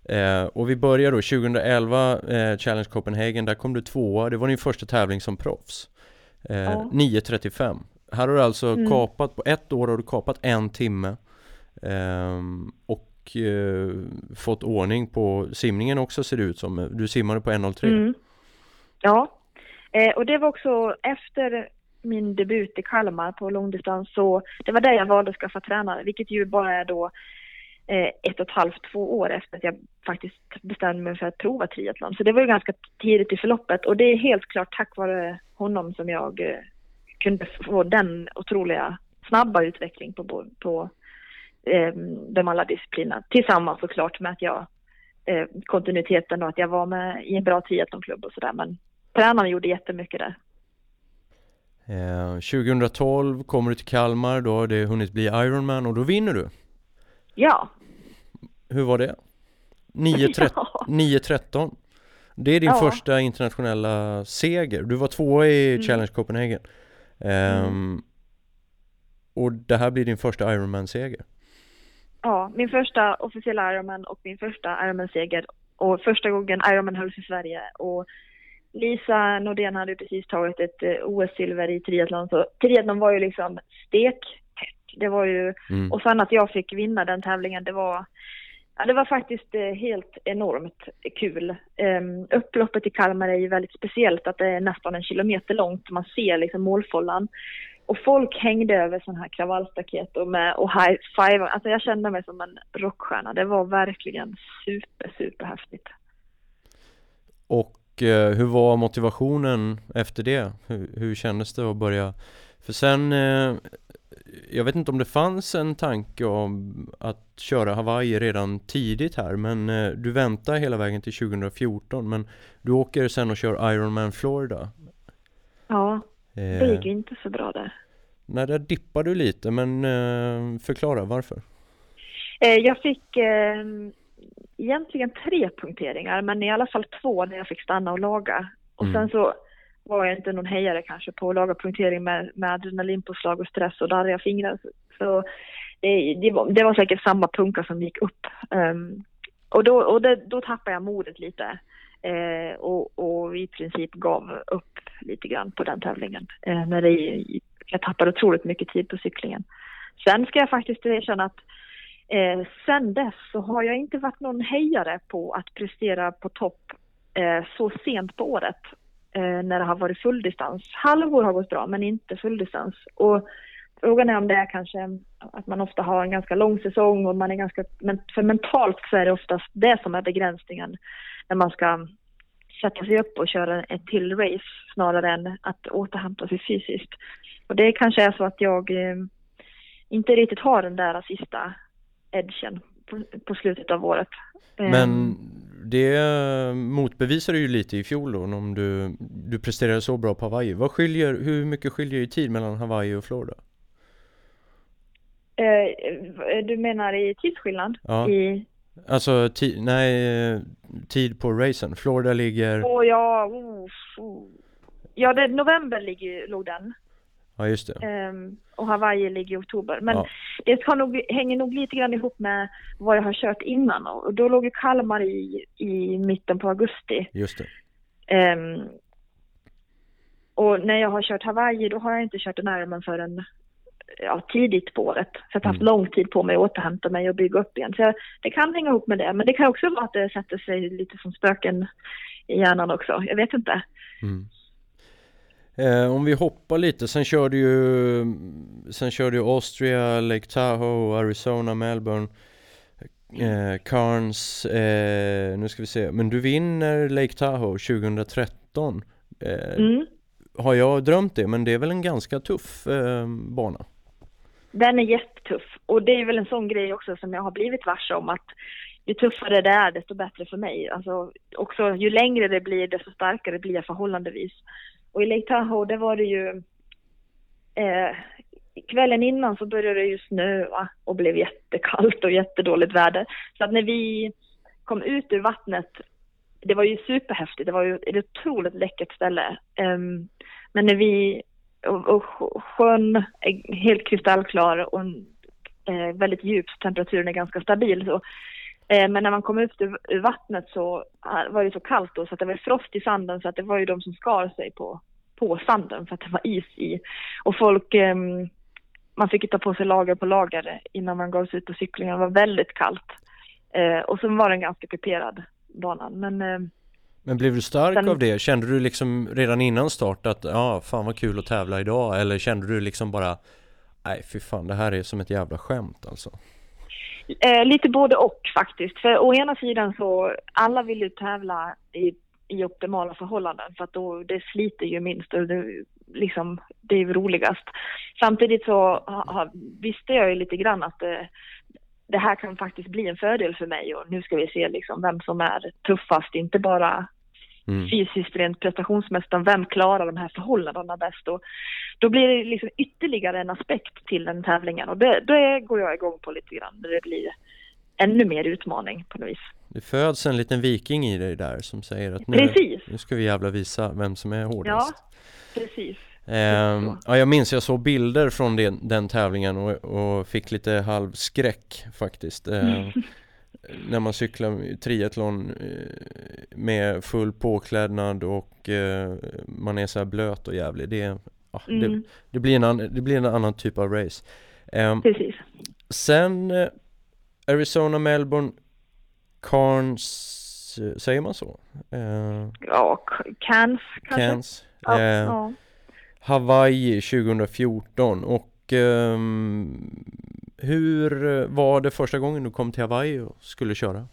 Speaker 1: Eh, och vi börjar då 2011 eh, Challenge Copenhagen, där kom du tvåa, det var din första tävling som proffs. Eh,
Speaker 3: Ja.
Speaker 1: 9.35. Här har du alltså
Speaker 3: Mm.
Speaker 1: kapat, på ett år har du kapat en timme. Ehm, och eh, fått ordning på simningen också ser det ut som. Du simmade på 1.03.
Speaker 3: Mm. Ja, eh, och det var också efter min debut i Kalmar på långdistans så det var där jag valde att skaffa tränare, vilket ju bara är då ett och ett halvt, två år efter att jag faktiskt bestämde mig för att prova triathlon. Så det var ju ganska tidigt i förloppet och det är helt klart tack vare honom som jag eh, kunde få den otroliga snabba utveckling på, på eh, de alla disciplinerna. Tillsammans såklart med att jag eh, kontinuiteten och att jag var med i en bra triathlonklubb och sådär. Men tränaren gjorde jättemycket där.
Speaker 1: Eh, 2012 kommer du till Kalmar, då har det hunnit bli Ironman och då vinner du.
Speaker 3: Ja.
Speaker 1: Hur var det? 9.13 [LAUGHS]
Speaker 3: Ja.
Speaker 1: 9.13 Det är din
Speaker 3: Ja.
Speaker 1: första internationella seger. Du var tvåa i
Speaker 3: Mm.
Speaker 1: Challenge Copenhagen. Ehm, Och det här blir din första Ironman-seger.
Speaker 3: ja, min första officiella Ironman och min första Ironman-seger. Och första gången Ironman hölls i Sverige. Och Lisa Nordén hade precis tagit ett eh, OS-silver i triathlon. Så triathlon var ju liksom stekhett. Det var ju
Speaker 1: Mm.
Speaker 3: Och sen att jag fick vinna den tävlingen, det var, ja, det var faktiskt eh, helt enormt kul. Ehm, upploppet i Kalmar är ju väldigt speciellt, att det är nästan en kilometer långt. Man ser liksom målfållan. Och folk hängde över sådana här kravallstaket och, med, och high five. Alltså jag kände mig som en rockstjärna. Det var verkligen super, super häftigt.
Speaker 1: Och eh, hur var motivationen efter det? Hur, hur kändes det att börja? För sen, eh, jag vet inte om det fanns en tanke om att köra Hawaii redan tidigt här, men eh, du väntar hela vägen till 2014, men du åker sen och kör Ironman Florida.
Speaker 3: Ja, det
Speaker 1: Eh,
Speaker 3: gick ju inte så bra där.
Speaker 1: nej, där dippar du lite, men eh, förklara varför.
Speaker 3: Jag fick eh, egentligen tre punkteringar, men i alla fall två där jag fick stanna och laga. Och
Speaker 1: Mm.
Speaker 3: sen så var jag inte någon hejare kanske på att laga punktering med, med adrenalinpåslag och stress och darriga fingrar. Så- det, det, var, det var säkert samma punka som gick upp. Um, och då, och det, då tappade jag modet lite. Eh, och, och i princip gav upp lite grann på den tävlingen. Eh, när det, jag tappade otroligt mycket tid på cyklingen. Sen ska jag faktiskt erkänna att Eh, sen dess så har jag inte varit någon hejare på att prestera på topp eh, så sent på året när det har varit fulldistans. Halvår har gått bra men inte fulldistans. Och frågan är om det är kanske att man ofta har en ganska lång säsong och man är ganska, men för mentalt så är det oftast det som är begränsningen när man ska sätta sig upp och köra ett till race snarare än att återhämta sig fysiskt. Och det kanske är så att jag eh, inte riktigt har den där sista edgen på, på slutet av året.
Speaker 1: Men
Speaker 3: Ehm,
Speaker 1: det motbevisar du ju lite i fjol då, om du, du presterade så bra på Hawaii. Vad skiljer, hur mycket skiljer i tid mellan Hawaii och Florida?
Speaker 3: eh, du menar i tidsskillnad?
Speaker 1: Ja.
Speaker 3: I,
Speaker 1: Alltså, ti- nej, eh, tid på racen. Florida ligger,
Speaker 3: åh ja, oh, oh. Ja, det, november ligger, låg den.
Speaker 1: Ja just det.
Speaker 3: Ehm, och Hawaii ligger i oktober. Men
Speaker 1: Ja.
Speaker 3: det nog, hänger nog lite grann ihop med vad jag har kört innan. Och då låg ju Kalmar i, i mitten på augusti.
Speaker 1: Just det.
Speaker 3: Ehm, och när jag har kört Hawaii då har jag inte kört en Ironman förrän ja, tidigt på året. Så jag har haft
Speaker 1: Mm.
Speaker 3: lång tid på mig att återhämta mig och bygga upp igen. Så jag, det kan hänga ihop med det. Men det kan också vara att det sätter sig lite som spöken i hjärnan också. Jag vet inte.
Speaker 1: Mm. Eh, om vi hoppar lite, sen kör du ju Sen kör du Austria, Lake Tahoe, Arizona, Melbourne eh, Cairns, eh, nu ska vi se, men du vinner Lake Tahoe 2013 eh,
Speaker 3: Mm.
Speaker 1: Har jag drömt det? Men det är väl en ganska tuff eh, bana?
Speaker 3: Den är jättetuff. Och det är väl en sån grej också som jag har blivit varse om att ju tuffare det är desto bättre för mig. Alltså också ju längre det blir desto starkare blir jag förhållandevis. Och i Lake Tahoe där var det ju eh, kvällen innan så började det ju snöa och blev jättekallt och jättedåligt väder. Så att när vi kom ut ur vattnet, det var ju superhäftigt, det var ju ett otroligt läckert ställe. Um, men när vi, och, och sjön är helt kristallklar och eh, väldigt djup, så temperaturen är ganska stabil. Så. Eh, men när man kom ut ur, ur vattnet så eh, var det så kallt då så att det var frost i sanden så att det var ju de som skar sig på, på sanden för att det var is i. Och folk, ehm, man fick ta på sig lager på lager innan man gav sig ut på cyklingen. Det var väldigt kallt. Eh, och så var den ganska kuperad, banan. Men eh,
Speaker 1: Men blev du stark
Speaker 3: Sen-
Speaker 1: av det? Kände du liksom redan innan start att ja, fan vad kul att tävla idag? Eller kände du liksom bara Nej fy fan det här är som ett jävla skämt alltså
Speaker 3: Eh, lite både och faktiskt. För å ena sidan så, alla vill ju tävla i, i optimala förhållanden för att då, det sliter ju minst och det, liksom, det är roligast. Samtidigt så ha, visste jag ju lite grann att det, det här kan faktiskt bli en fördel för mig och nu ska vi se liksom vem som är tuffast, inte bara
Speaker 1: mm.
Speaker 3: fysiskt rent prestationsmässigt, utan vem klarar de här förhållandena bäst? Och då blir det liksom ytterligare en aspekt till den tävlingen och det, det går jag igång på lite grann, när det blir ännu mer utmaning på något vis.
Speaker 1: Det föds en liten viking i dig där som säger att nu,
Speaker 3: Precis,
Speaker 1: nu ska vi jävla visa vem som är
Speaker 3: ja,
Speaker 1: hårdast
Speaker 3: precis.
Speaker 1: Ehm, ja, jag minns jag såg bilder från den, den tävlingen och, och fick lite halvskräck faktiskt. Ehm, [LAUGHS] När man cyklar triathlon eh, med full påklädnad och eh, man är så här blöt och jävlig. Det, ja, det,
Speaker 3: Mm,
Speaker 1: det, blir en det blir en annan typ av race. Ehm,
Speaker 3: precis.
Speaker 1: Sen eh, Arizona, Melbourne, Cairns, eh, säger man så? Eh,
Speaker 3: Ja, Cairns kanske?
Speaker 1: Cairns,
Speaker 3: Ja,
Speaker 1: eh,
Speaker 3: ja.
Speaker 1: Hawaii 2014 och ehm, hur eh, var det första gången du kom till Hawaii och skulle köra?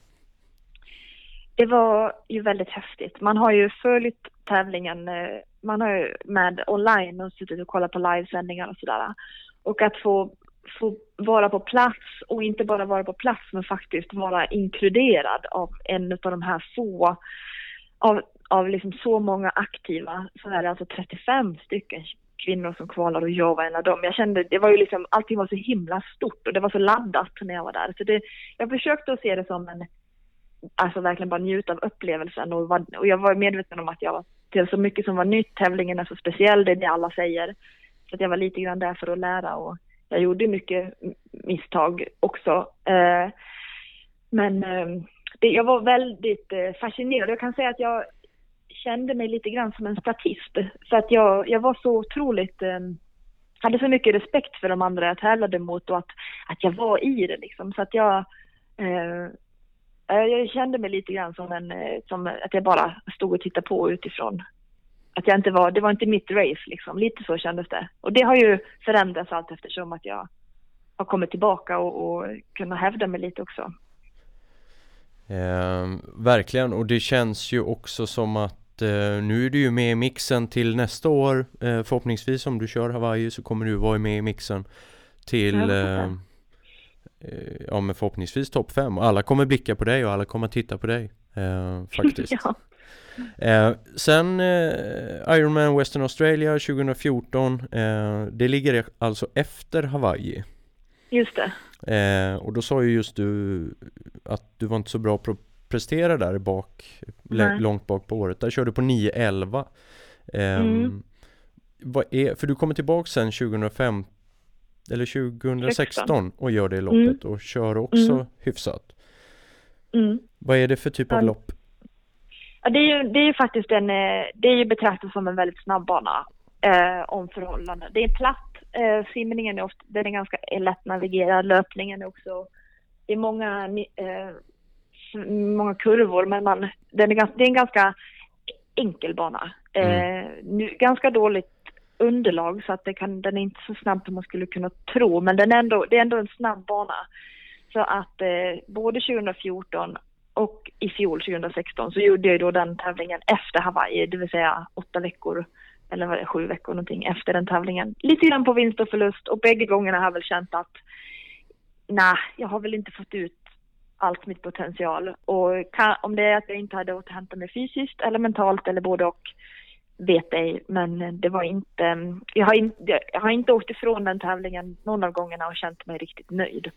Speaker 3: Det var ju väldigt häftigt. Man har ju följt tävlingen, eh, man har ju med online och suttit och kollat på livesändningar och sådär. Och att få, få vara på plats och inte bara vara på plats men faktiskt vara inkluderad av en av de här få, av, av liksom så många aktiva, så är det alltså 35 stycken kvinnor som kvalar och jag var en av dem. Jag kände, det var ju liksom, allting var så himla stort och det var så laddat när jag var där. Så det, jag försökte att se det som en alltså verkligen bara njuta av upplevelsen och, var, och jag var medveten om att jag var, det var så mycket som var nytt, tävlingen är så speciell, det är det alla säger. Så att jag var lite grann där för att lära och jag gjorde mycket misstag också. Eh, men eh, det, jag var väldigt eh, fascinerad. Jag kan säga att jag kände mig lite grann som en statist. För att jag, jag var så otroligt hade så mycket respekt för de andra jag tävlade mot och att, att jag var i det liksom. Så att jag eh, Jag kände mig lite grann som en, som att jag bara stod och tittade på utifrån. Att jag inte var, det var inte mitt race liksom, lite så kändes det. Och det har ju förändrats allt eftersom att jag har kommit tillbaka och, och kunnat hävda mig lite också.
Speaker 1: Ehm, verkligen och det känns ju också som att eh, nu är du ju med i mixen till nästa år eh, förhoppningsvis om du kör Hawaii så kommer du vara med i mixen till
Speaker 3: Ja,
Speaker 1: eh, eh, ja men förhoppningsvis topp 5 alla kommer blicka på dig och alla kommer titta på dig eh, faktiskt [LAUGHS]
Speaker 3: ja.
Speaker 1: Eh, sen eh, Ironman Western Australia 2014 eh, Det ligger alltså efter Hawaii
Speaker 3: Just det.
Speaker 1: eh, Och då sa ju just du Att du var inte så bra på att prestera där bak
Speaker 3: Nej.
Speaker 1: Långt bak på året Där körde du på 9.11 eh,
Speaker 3: Mm.
Speaker 1: vad är, För du kommer tillbaka sen 2005 Eller 2016 och gör det loppet och kör också
Speaker 3: Mm.
Speaker 1: hyfsat
Speaker 3: Mm.
Speaker 1: Vad är det för typ av
Speaker 3: Ja.
Speaker 1: lopp?
Speaker 3: Ja, det, är ju, det är ju faktiskt en, eh, det är ju betraktat som en väldigt snabb bana. eh, om förhållanden. Det är platt, eh, simningen är ofta, den är ganska lätt navigerad, löpningen är också, det är många, eh, många kurvor men man, den är, det är en ganska enkel bana. Mm. Eh, nu, ganska dåligt underlag så att det kan, den är inte så snabb som man skulle kunna tro men den är ändå, det är ändå en snabb bana. Så att eh, både 2014 och i fjol 2016 så gjorde jag då den tävlingen efter Hawaii, det vill säga åtta veckor eller var det, sju veckor någonting efter den tävlingen. Lite grann på vinst och förlust och bägge gångerna har jag väl känt att nej, jag har väl inte fått ut allt mitt potential. Och kan, om det är att jag inte hade återhämtat mig fysiskt eller mentalt eller både och vet ej. Men det var inte, jag har, in, jag har inte åkt ifrån den tävlingen någon av gångerna och känt mig riktigt nöjd.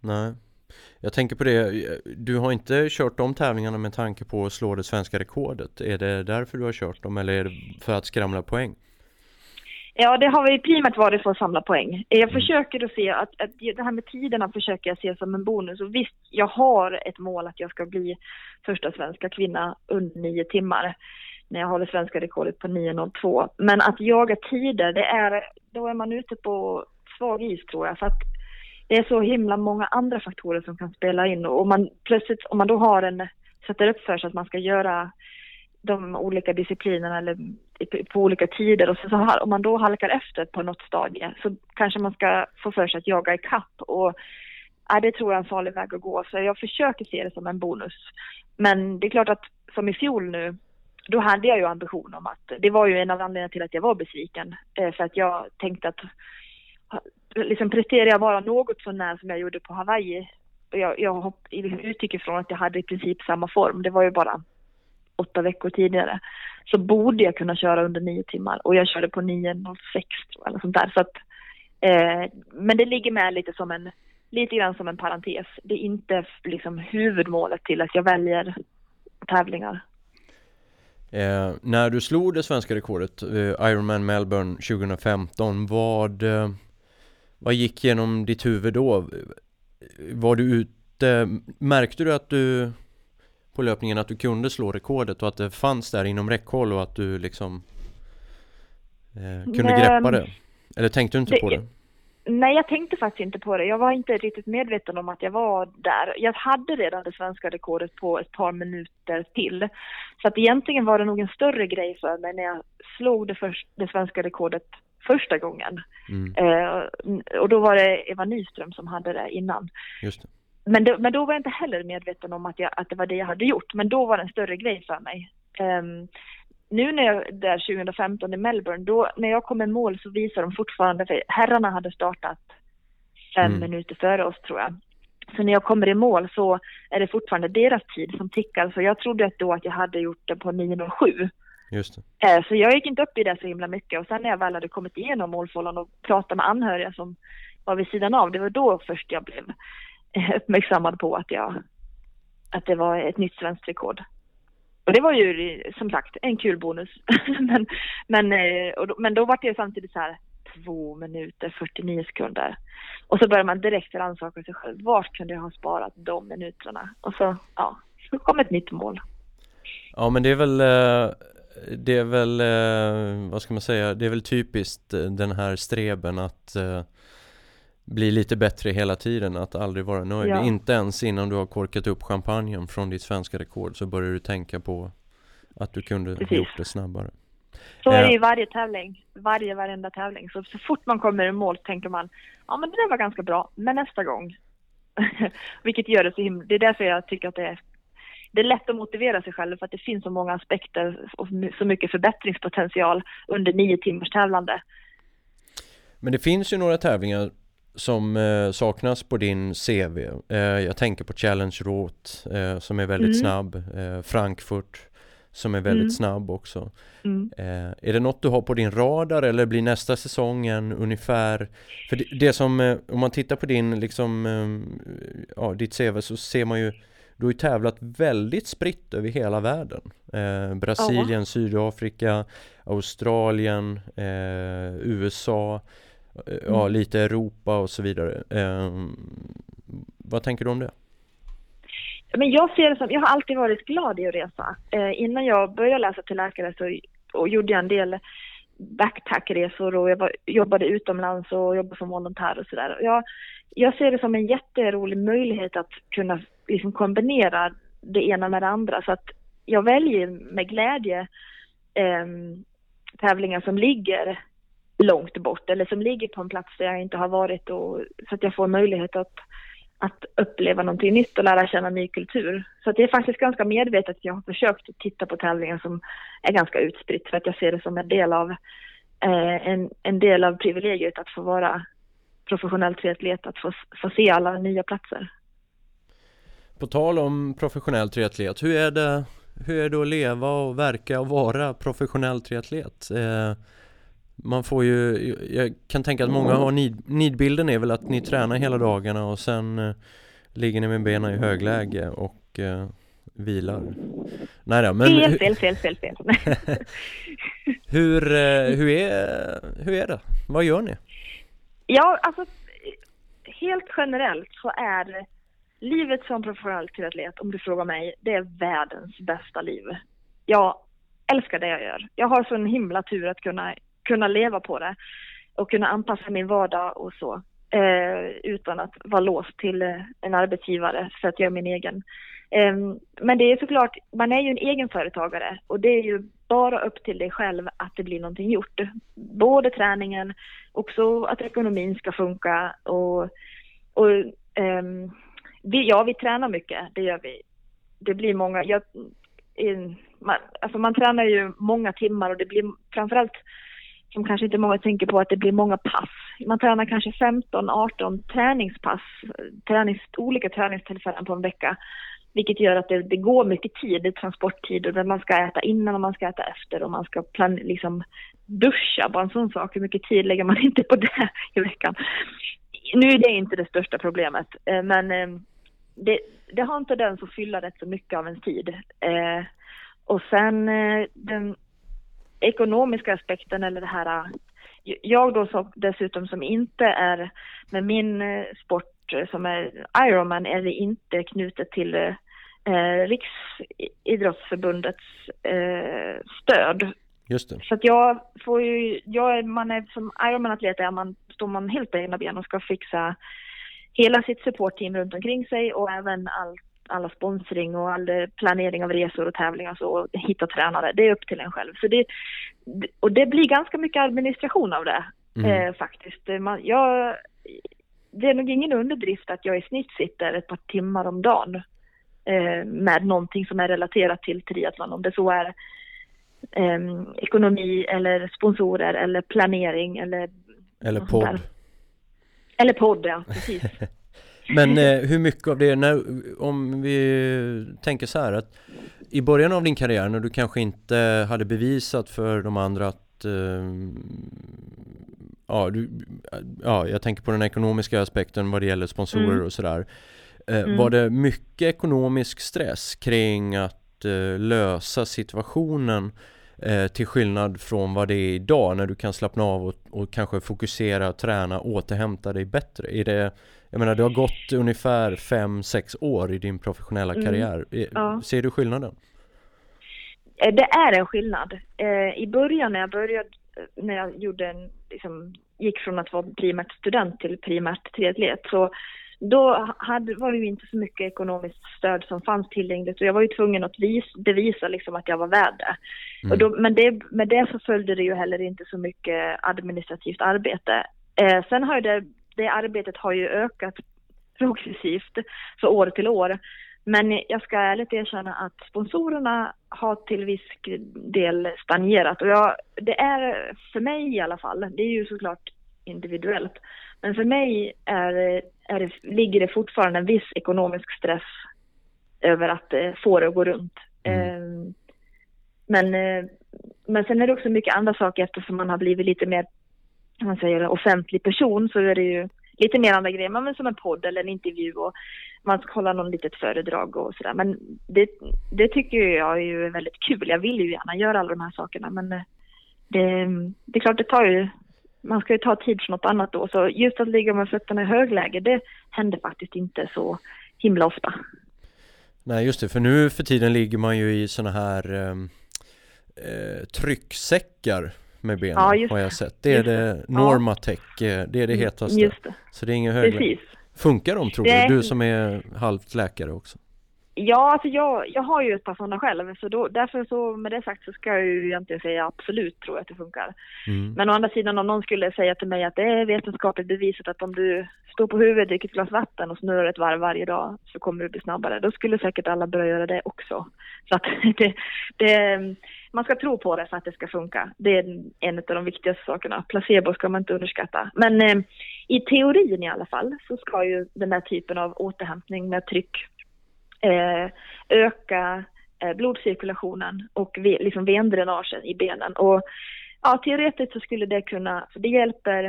Speaker 1: Nej. Jag tänker på det, du har inte kört de tävlingarna med tanke på att slå det svenska rekordet. Är det därför du har kört dem eller är det för att skramla poäng?
Speaker 3: Ja, det har vi primärt varit för att samla poäng. Jag mm. försöker att se att, att det här med tiderna försöker jag se som en bonus. Och visst, jag har ett mål att jag ska bli första svenska kvinna under nio timmar när jag håller svenska rekordet på 9.02. Men att jaga tider, det är, då är man ute på svag is tror jag. För att det är så himla många andra faktorer som kan spela in och om man plötsligt, om man då har en, sätter upp för sig att man ska göra de olika disciplinerna eller på olika tider och så, så om man då halkar efter på något stadie så kanske man ska få för sig att jaga i kapp och äh, det tror jag är en farlig väg att gå så jag försöker se det som en bonus. Men det är klart att som i fjol nu då hade jag ju ambition om att det var ju en av anledningarna till att jag var besviken eh, för att jag tänkte att liksom presterade jag bara något sånär som jag gjorde på Hawaii. Jag, jag hopp, liksom utgick ifrån att jag hade i princip samma form. Det var ju bara åtta veckor tidigare. Så borde jag kunna köra under nio timmar och jag körde på 9.06 eller sånt där. Så att, eh, men det ligger med lite som en, lite grann som en parentes. Det är inte liksom huvudmålet till att jag väljer tävlingar.
Speaker 1: Eh, när du slog det svenska rekordet, eh, Ironman Melbourne 2015, vad eh, vad gick genom ditt huvud då? Var du ute, märkte du att du på löpningen att du kunde slå rekordet och att det fanns där inom räckhåll och att du liksom eh, kunde Nej, greppa det? Eller tänkte du inte det, på det?
Speaker 3: Nej, jag tänkte faktiskt inte på det. Jag var inte riktigt medveten om att jag var där. Jag hade redan det svenska rekordet på ett par minuter till. Så att egentligen var det nog en större grej för mig när jag slog det, först, det svenska rekordet första gången. Mm. Eh, och då var det Eva Nyström som hade det innan.
Speaker 1: Just det.
Speaker 3: Men, det, men då var jag inte heller medveten om att, jag, att det var det jag hade gjort. Men då var det en större grej för mig. Um, nu när jag där 2015 i Melbourne, då när jag kom i mål så visar de fortfarande, för herrarna hade startat fem mm. minuter före oss tror jag. Så när jag kommer i mål så är det fortfarande deras tid som tickar. Så jag trodde då att jag hade gjort det på 9.07.
Speaker 1: Just det.
Speaker 3: Eh, så jag gick inte upp i det så himla mycket och sen när jag väl hade kommit igenom målfållan och pratat med anhöriga som var vid sidan av, det var då först jag blev eh, uppmärksammad på att jag, att det var ett nytt svenskt rekord. Och det var ju som sagt en kul bonus. [LAUGHS] men, men, eh, då, men då var det samtidigt så här två minuter 49 sekunder. Och så börjar man direkt rannsaka sig själv. Vart kunde jag ha sparat de minuterna? Och så, ja, så kom ett nytt mål.
Speaker 1: Ja men det är väl det är väl, eh, vad ska man säga, det är väl typiskt eh, den här streben att eh, bli lite bättre hela tiden, att aldrig vara nöjd. Ja. Inte ens innan du har korkat upp champagnen från ditt svenska rekord så börjar du tänka på att du kunde Precis. gjort det snabbare.
Speaker 3: Så är det i varje tävling, varje varenda tävling. Så, så fort man kommer i mål tänker man, ja men det där var ganska bra, men nästa gång. [LAUGHS] Vilket gör det så himla, det är därför jag tycker att det är det är lätt att motivera sig själv för att det finns så många aspekter och så mycket förbättringspotential under nio timmars tävlande.
Speaker 1: Men det finns ju några tävlingar som eh, saknas på din CV. Eh, jag tänker på Challenge Roth eh, som är väldigt mm. snabb, Frankfurt som är väldigt mm. snabb också. Mm. Är det något du har på din radar eller blir nästa säsong en ungefär? För det, det som, om man tittar på din liksom, ja, ditt CV så ser man ju du har ju tävlat väldigt spritt över hela världen. Eh, Brasilien, ja. Sydafrika, Australien, eh, USA, eh, mm. ja, lite Europa och så vidare. Eh, vad tänker du om det?
Speaker 3: Men jag ser det som, jag har alltid varit glad i att resa. Eh, innan jag började läsa till läkare så och gjorde jag en del backpackresor och jag var, jobbade utomlands och jobbade som volontär och sådär. Jag, jag ser det som en jätterolig möjlighet att kunna liksom kombinera det ena med det andra. Så att jag väljer med glädje eh, tävlingar som ligger långt bort eller som ligger på en plats där jag inte har varit och, så att jag får möjlighet att, att uppleva någonting nytt och lära känna ny kultur. Så att det är faktiskt ganska medvetet att jag har försökt att titta på tävlingar som är ganska utspritt för att jag ser det som en del av eh, en, en del av privilegiet att få vara professionell triatlet, att få, få se alla nya platser.
Speaker 1: På tal om professionell triatlet, hur är det, hur är det att leva och verka och vara professionell triatlet? Eh, man får ju, jag kan tänka att många har nid, nidbilden är väl att ni tränar hela dagarna och sen eh, ligger ni med benen i högläge och eh, vilar.
Speaker 3: Nej då, men fel, fel, fel, fel, fel. [LAUGHS]
Speaker 1: hur, eh, hur, är, hur är det? Vad gör ni?
Speaker 3: Ja, alltså helt generellt så är livet som professionell triatlet, om du frågar mig, det är världens bästa liv. Jag älskar det jag gör. Jag har sån himla tur att kunna kunna leva på det och kunna anpassa min vardag och så. Eh, utan att vara låst till eh, en arbetsgivare för att jag är min egen. Eh, men det är såklart, man är ju en egenföretagare och det är ju bara upp till dig själv att det blir någonting gjort. Både träningen, också att ekonomin ska funka och, och ehm, vi, ja, vi tränar mycket, det gör vi. Det blir många, jag, man, alltså man tränar ju många timmar och det blir framförallt som kanske inte många tänker på att det blir många pass. Man tränar kanske 15-18 träningspass, tränings, olika träningstillfällen på en vecka. Vilket gör att det, det går mycket tid, det är transporttid och man ska äta innan och man ska äta efter och man ska plan, liksom duscha, bara en sån sak. Hur mycket tid lägger man [LAUGHS] inte på det i veckan? Nu är det inte det största problemet, eh, men eh, det, det har inte den som fyller rätt så mycket av ens tid. Eh, och sen den ekonomiska aspekten eller det här jag då så, dessutom som inte är med min eh, sport eh, som är Ironman är det inte knutet till eh, Riksidrottsförbundets eh, stöd.
Speaker 1: Just det.
Speaker 3: Så att jag får ju, jag, man är som Ironman-atlet är man, står man helt på egna ben och ska fixa hela sitt supportteam runt omkring sig och även allt alla sponsring och all planering av resor och tävlingar och så, och hitta tränare, det är upp till en själv. Så det, och det blir ganska mycket administration av det, mm. eh, faktiskt. Man, jag, det är nog ingen underdrift att jag i snitt sitter ett par timmar om dagen eh, med någonting som är relaterat till triathlon, om det så är eh, ekonomi eller sponsorer eller planering eller
Speaker 1: Eller podd.
Speaker 3: Eller podd, ja, precis. [LAUGHS]
Speaker 1: Men eh, hur mycket av det, när, om vi tänker så här att i början av din karriär när du kanske inte hade bevisat för de andra att eh, ja, du, ja, jag tänker på den ekonomiska aspekten vad det gäller sponsorer mm. och sådär. Eh, mm. Var det mycket ekonomisk stress kring att eh, lösa situationen till skillnad från vad det är idag när du kan slappna av och, och kanske fokusera, träna, återhämta dig bättre? Är det jag menar, det har gått ungefär 5-6 år i din professionella mm. karriär. Ja. Ser du skillnaden?
Speaker 3: Eh, det är en skillnad. Eh, I början när jag började, när jag gjorde en, liksom, gick från att vara primärt student till primärt triatlet, så då hade, var det ju inte så mycket ekonomiskt stöd som fanns tillgängligt och jag var ju tvungen att vis, bevisa liksom att jag var värd det. Mm. Och då, men det, med det så följde det ju heller inte så mycket administrativt arbete. Eh, sen har det det arbetet har ju ökat [LAUGHS] progressivt för år till år. Men jag ska ärligt erkänna att sponsorerna har till viss del stagnerat. Och jag, det är för mig i alla fall, det är ju såklart individuellt, men för mig är, är det, ligger det fortfarande en viss ekonomisk stress över att eh, få det att gå runt. Mm. Men, eh, men sen är det också mycket andra saker eftersom man har blivit lite mer man säger offentlig person så är det ju lite mer andra grejer, men som en podd eller en intervju och man ska hålla någon litet föredrag och sådär. Men det, det tycker jag är ju väldigt kul. Jag vill ju gärna göra alla de här sakerna men eh, det, det är klart det tar ju, man ska ju ta tid för något annat då. Så just att ligga med fötterna i högläge, det händer faktiskt inte så himla ofta.
Speaker 1: Nej just det, för nu för tiden ligger man ju i sådana här ehm, eh, trycksäckar med benen
Speaker 3: Ja,
Speaker 1: har jag sett. Det är det,
Speaker 3: det. Ja.
Speaker 1: Normatec, eh, det är det hetaste.
Speaker 3: Just det,
Speaker 1: Så det är inget högre.
Speaker 3: precis.
Speaker 1: Funkar de tror du? Du som är halvt läkare också.
Speaker 3: Ja, alltså jag, jag har ju ett par sådana själv, så då, därför så med det sagt så ska jag ju egentligen säga absolut tror jag att det funkar.
Speaker 1: Mm.
Speaker 3: Men å andra sidan om någon skulle säga till mig att det är vetenskapligt bevisat att om du står på huvudet, dricker ett glas vatten och snurrar ett varv varje dag så kommer du bli snabbare. Då skulle säkert alla börja göra det också. Så att [LAUGHS] det, det, man ska tro på det för att det ska funka. Det är en av de viktigaste sakerna. Placebo ska man inte underskatta. Men eh, i teorin i alla fall så ska ju den här typen av återhämtning med tryck eh, öka eh, blodcirkulationen och ve, liksom vendränagen i benen. Och ja, teoretiskt så skulle det kunna, för det hjälper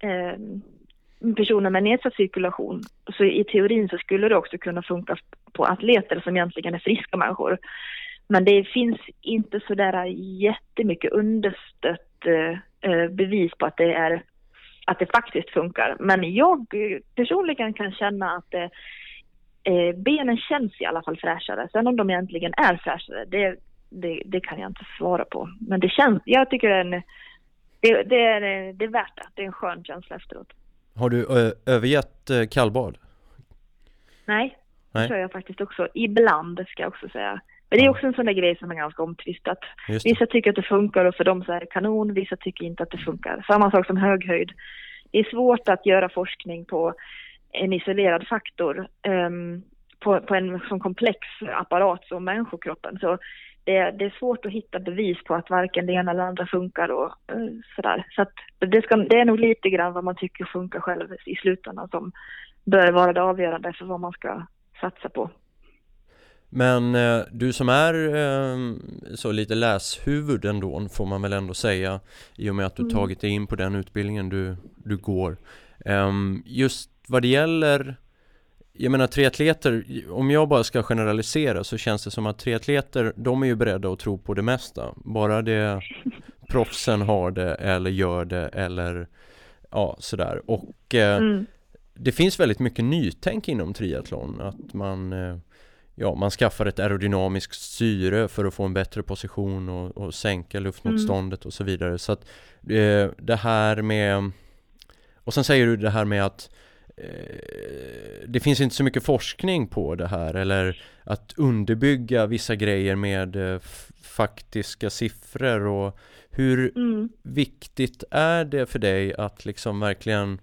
Speaker 3: eh, personer med nedsatt cirkulation. Så i teorin så skulle det också kunna funka på atleter som egentligen är friska människor. Men det finns inte sådär jättemycket understött eh, eh, bevis på att det är att det faktiskt funkar. Men jag eh, personligen kan känna att det, eh, benen känns i alla fall fräschare. Sen om de egentligen är fräschare, det, det, det kan jag inte svara på. Men det känns, jag tycker det är, en, det, det, är, det är värt det. Det är en skön känsla efteråt.
Speaker 1: Har du övergett eh, kallbad?
Speaker 3: Nej,
Speaker 1: Nej.
Speaker 3: det kör jag faktiskt också. Ibland ska jag också säga. Men det är också en sån där grej som är ganska omtvistat. Vissa tycker att det funkar och för dem så är det kanon, vissa tycker inte att det funkar. Samma sak som höghöjd. Det är svårt att göra forskning på en isolerad faktor ehm, på, på en sån komplex apparat som människokroppen. Så det, det är svårt att hitta bevis på att varken det ena eller andra funkar och eh, sådär. Så att det, ska, det är nog lite grann vad man tycker funkar själv i slutändan som bör vara det avgörande för vad man ska satsa på.
Speaker 1: Men eh, du som är eh, så lite läshuvud ändå får man väl ändå säga i och med att du
Speaker 3: Mm.
Speaker 1: tagit dig in på den utbildningen du, du går. Ehm, just vad det gäller jag menar triatleter, om jag bara ska generalisera så känns det som att triatleter, de är ju beredda att tro på det mesta. Bara det [LAUGHS] proffsen har det eller gör det eller ja sådär. Och eh,
Speaker 3: Mm.
Speaker 1: det finns väldigt mycket nytänk inom triathlon. Att man, eh, ja, man skaffar ett aerodynamiskt syre för att få en bättre position och, och sänka luftmotståndet och så vidare. Så att eh, det här med och sen säger du det här med att eh, det finns inte så mycket forskning på det här eller att underbygga vissa grejer med eh, faktiska siffror och hur
Speaker 3: Mm.
Speaker 1: viktigt är det för dig att liksom verkligen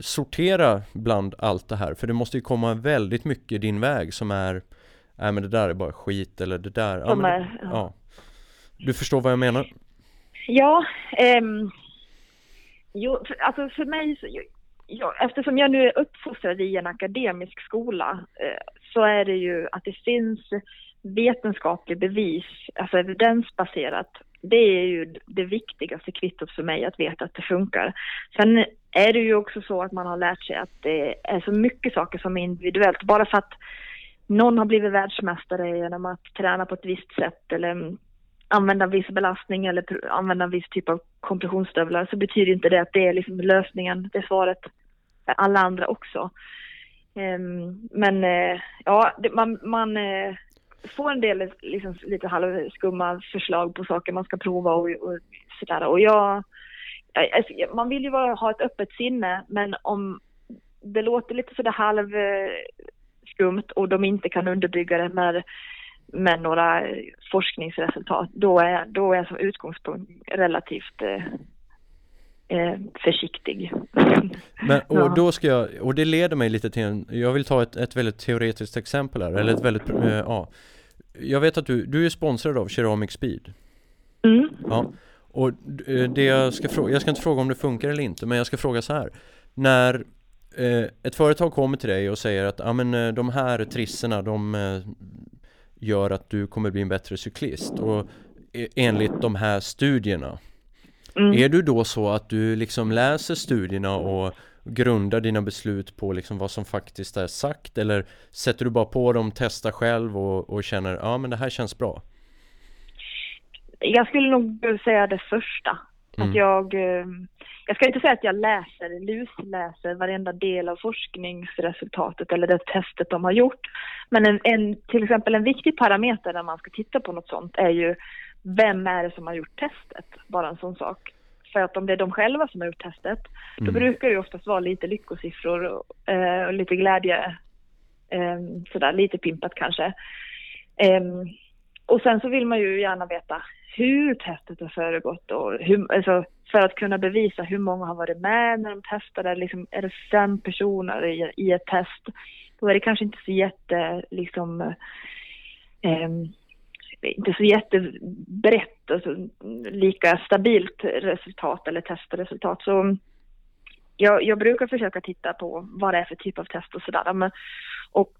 Speaker 1: sortera bland allt det här? För det måste ju komma väldigt mycket din väg som är Nej men det där är bara skit eller det där ja, men,
Speaker 3: ja.
Speaker 1: Du förstår vad jag menar?
Speaker 3: Ja, ehm, jo, för, alltså för mig, så, ja, eftersom jag nu är uppfostrad i en akademisk skola eh, så är det ju att det finns vetenskaplig bevis, alltså evidensbaserat. Det är ju det viktigaste kvittot för mig att veta att det funkar. Sen är det ju också så att man har lärt sig att det är så mycket saker som är individuellt. Bara för att någon har blivit världsmästare genom att träna på ett visst sätt eller använda en viss belastning eller använda en viss typ av kompressionsstövlar så betyder inte det att det är liksom lösningen, det är svaret för alla andra också. Ehm, men eh, ja, man, man eh, får en del liksom, lite halvskumma förslag på saker man ska prova och, och sådär. Och jag, alltså, man vill ju bara ha ett öppet sinne men om det låter lite sådär halv eh, skumt och de inte kan underbygga det med med några forskningsresultat, då är, då är jag som utgångspunkt relativt eh, eh, försiktig. [LAUGHS]
Speaker 1: Men, och
Speaker 3: Ja.
Speaker 1: då ska jag, och det leder mig lite till en, jag vill ta ett, ett väldigt teoretiskt exempel här, eller ett väldigt, eh, ja Jag vet att du, du är sponsrad av Ceramic Speed
Speaker 3: Mm.
Speaker 1: Ja, och eh, det jag ska fråga, jag ska inte fråga om det funkar eller inte, men jag ska fråga så här När ett företag kommer till dig och säger att ja men eh, de här trisserna de eh, gör att du kommer bli en bättre cyklist och eh, enligt de här studierna
Speaker 3: Mm.
Speaker 1: Är du då så att du liksom läser studierna och grundar dina beslut på liksom vad som faktiskt är sagt eller sätter du bara på dem, testar själv och, och känner ja men det här känns bra?
Speaker 3: Jag skulle nog säga det första.
Speaker 1: Mm.
Speaker 3: Att jag, eh, jag ska inte säga att jag läser, lusläser varenda del av forskningsresultatet eller det testet de har gjort. Men en, en, till exempel en viktig parameter när man ska titta på något sånt är ju vem är det som har gjort testet? Bara en sån sak. för att om det är de själva som har gjort testet, då
Speaker 1: Mm.
Speaker 3: brukar det oftast vara lite lyckosiffror och, eh, och lite glädje, eh, sådär lite pimpat kanske. Ehm, och sen så vill man ju gärna veta hur testet har föregått och hur, alltså, för att kunna bevisa hur många har varit med när de testade. Liksom, är det fem personer i, i ett test, då är det kanske inte så jätte, liksom, eh, inte så jättebrett, alltså, lika stabilt resultat eller testresultat. Så jag, jag brukar försöka titta på vad det är för typ av test och sådär. Men, och,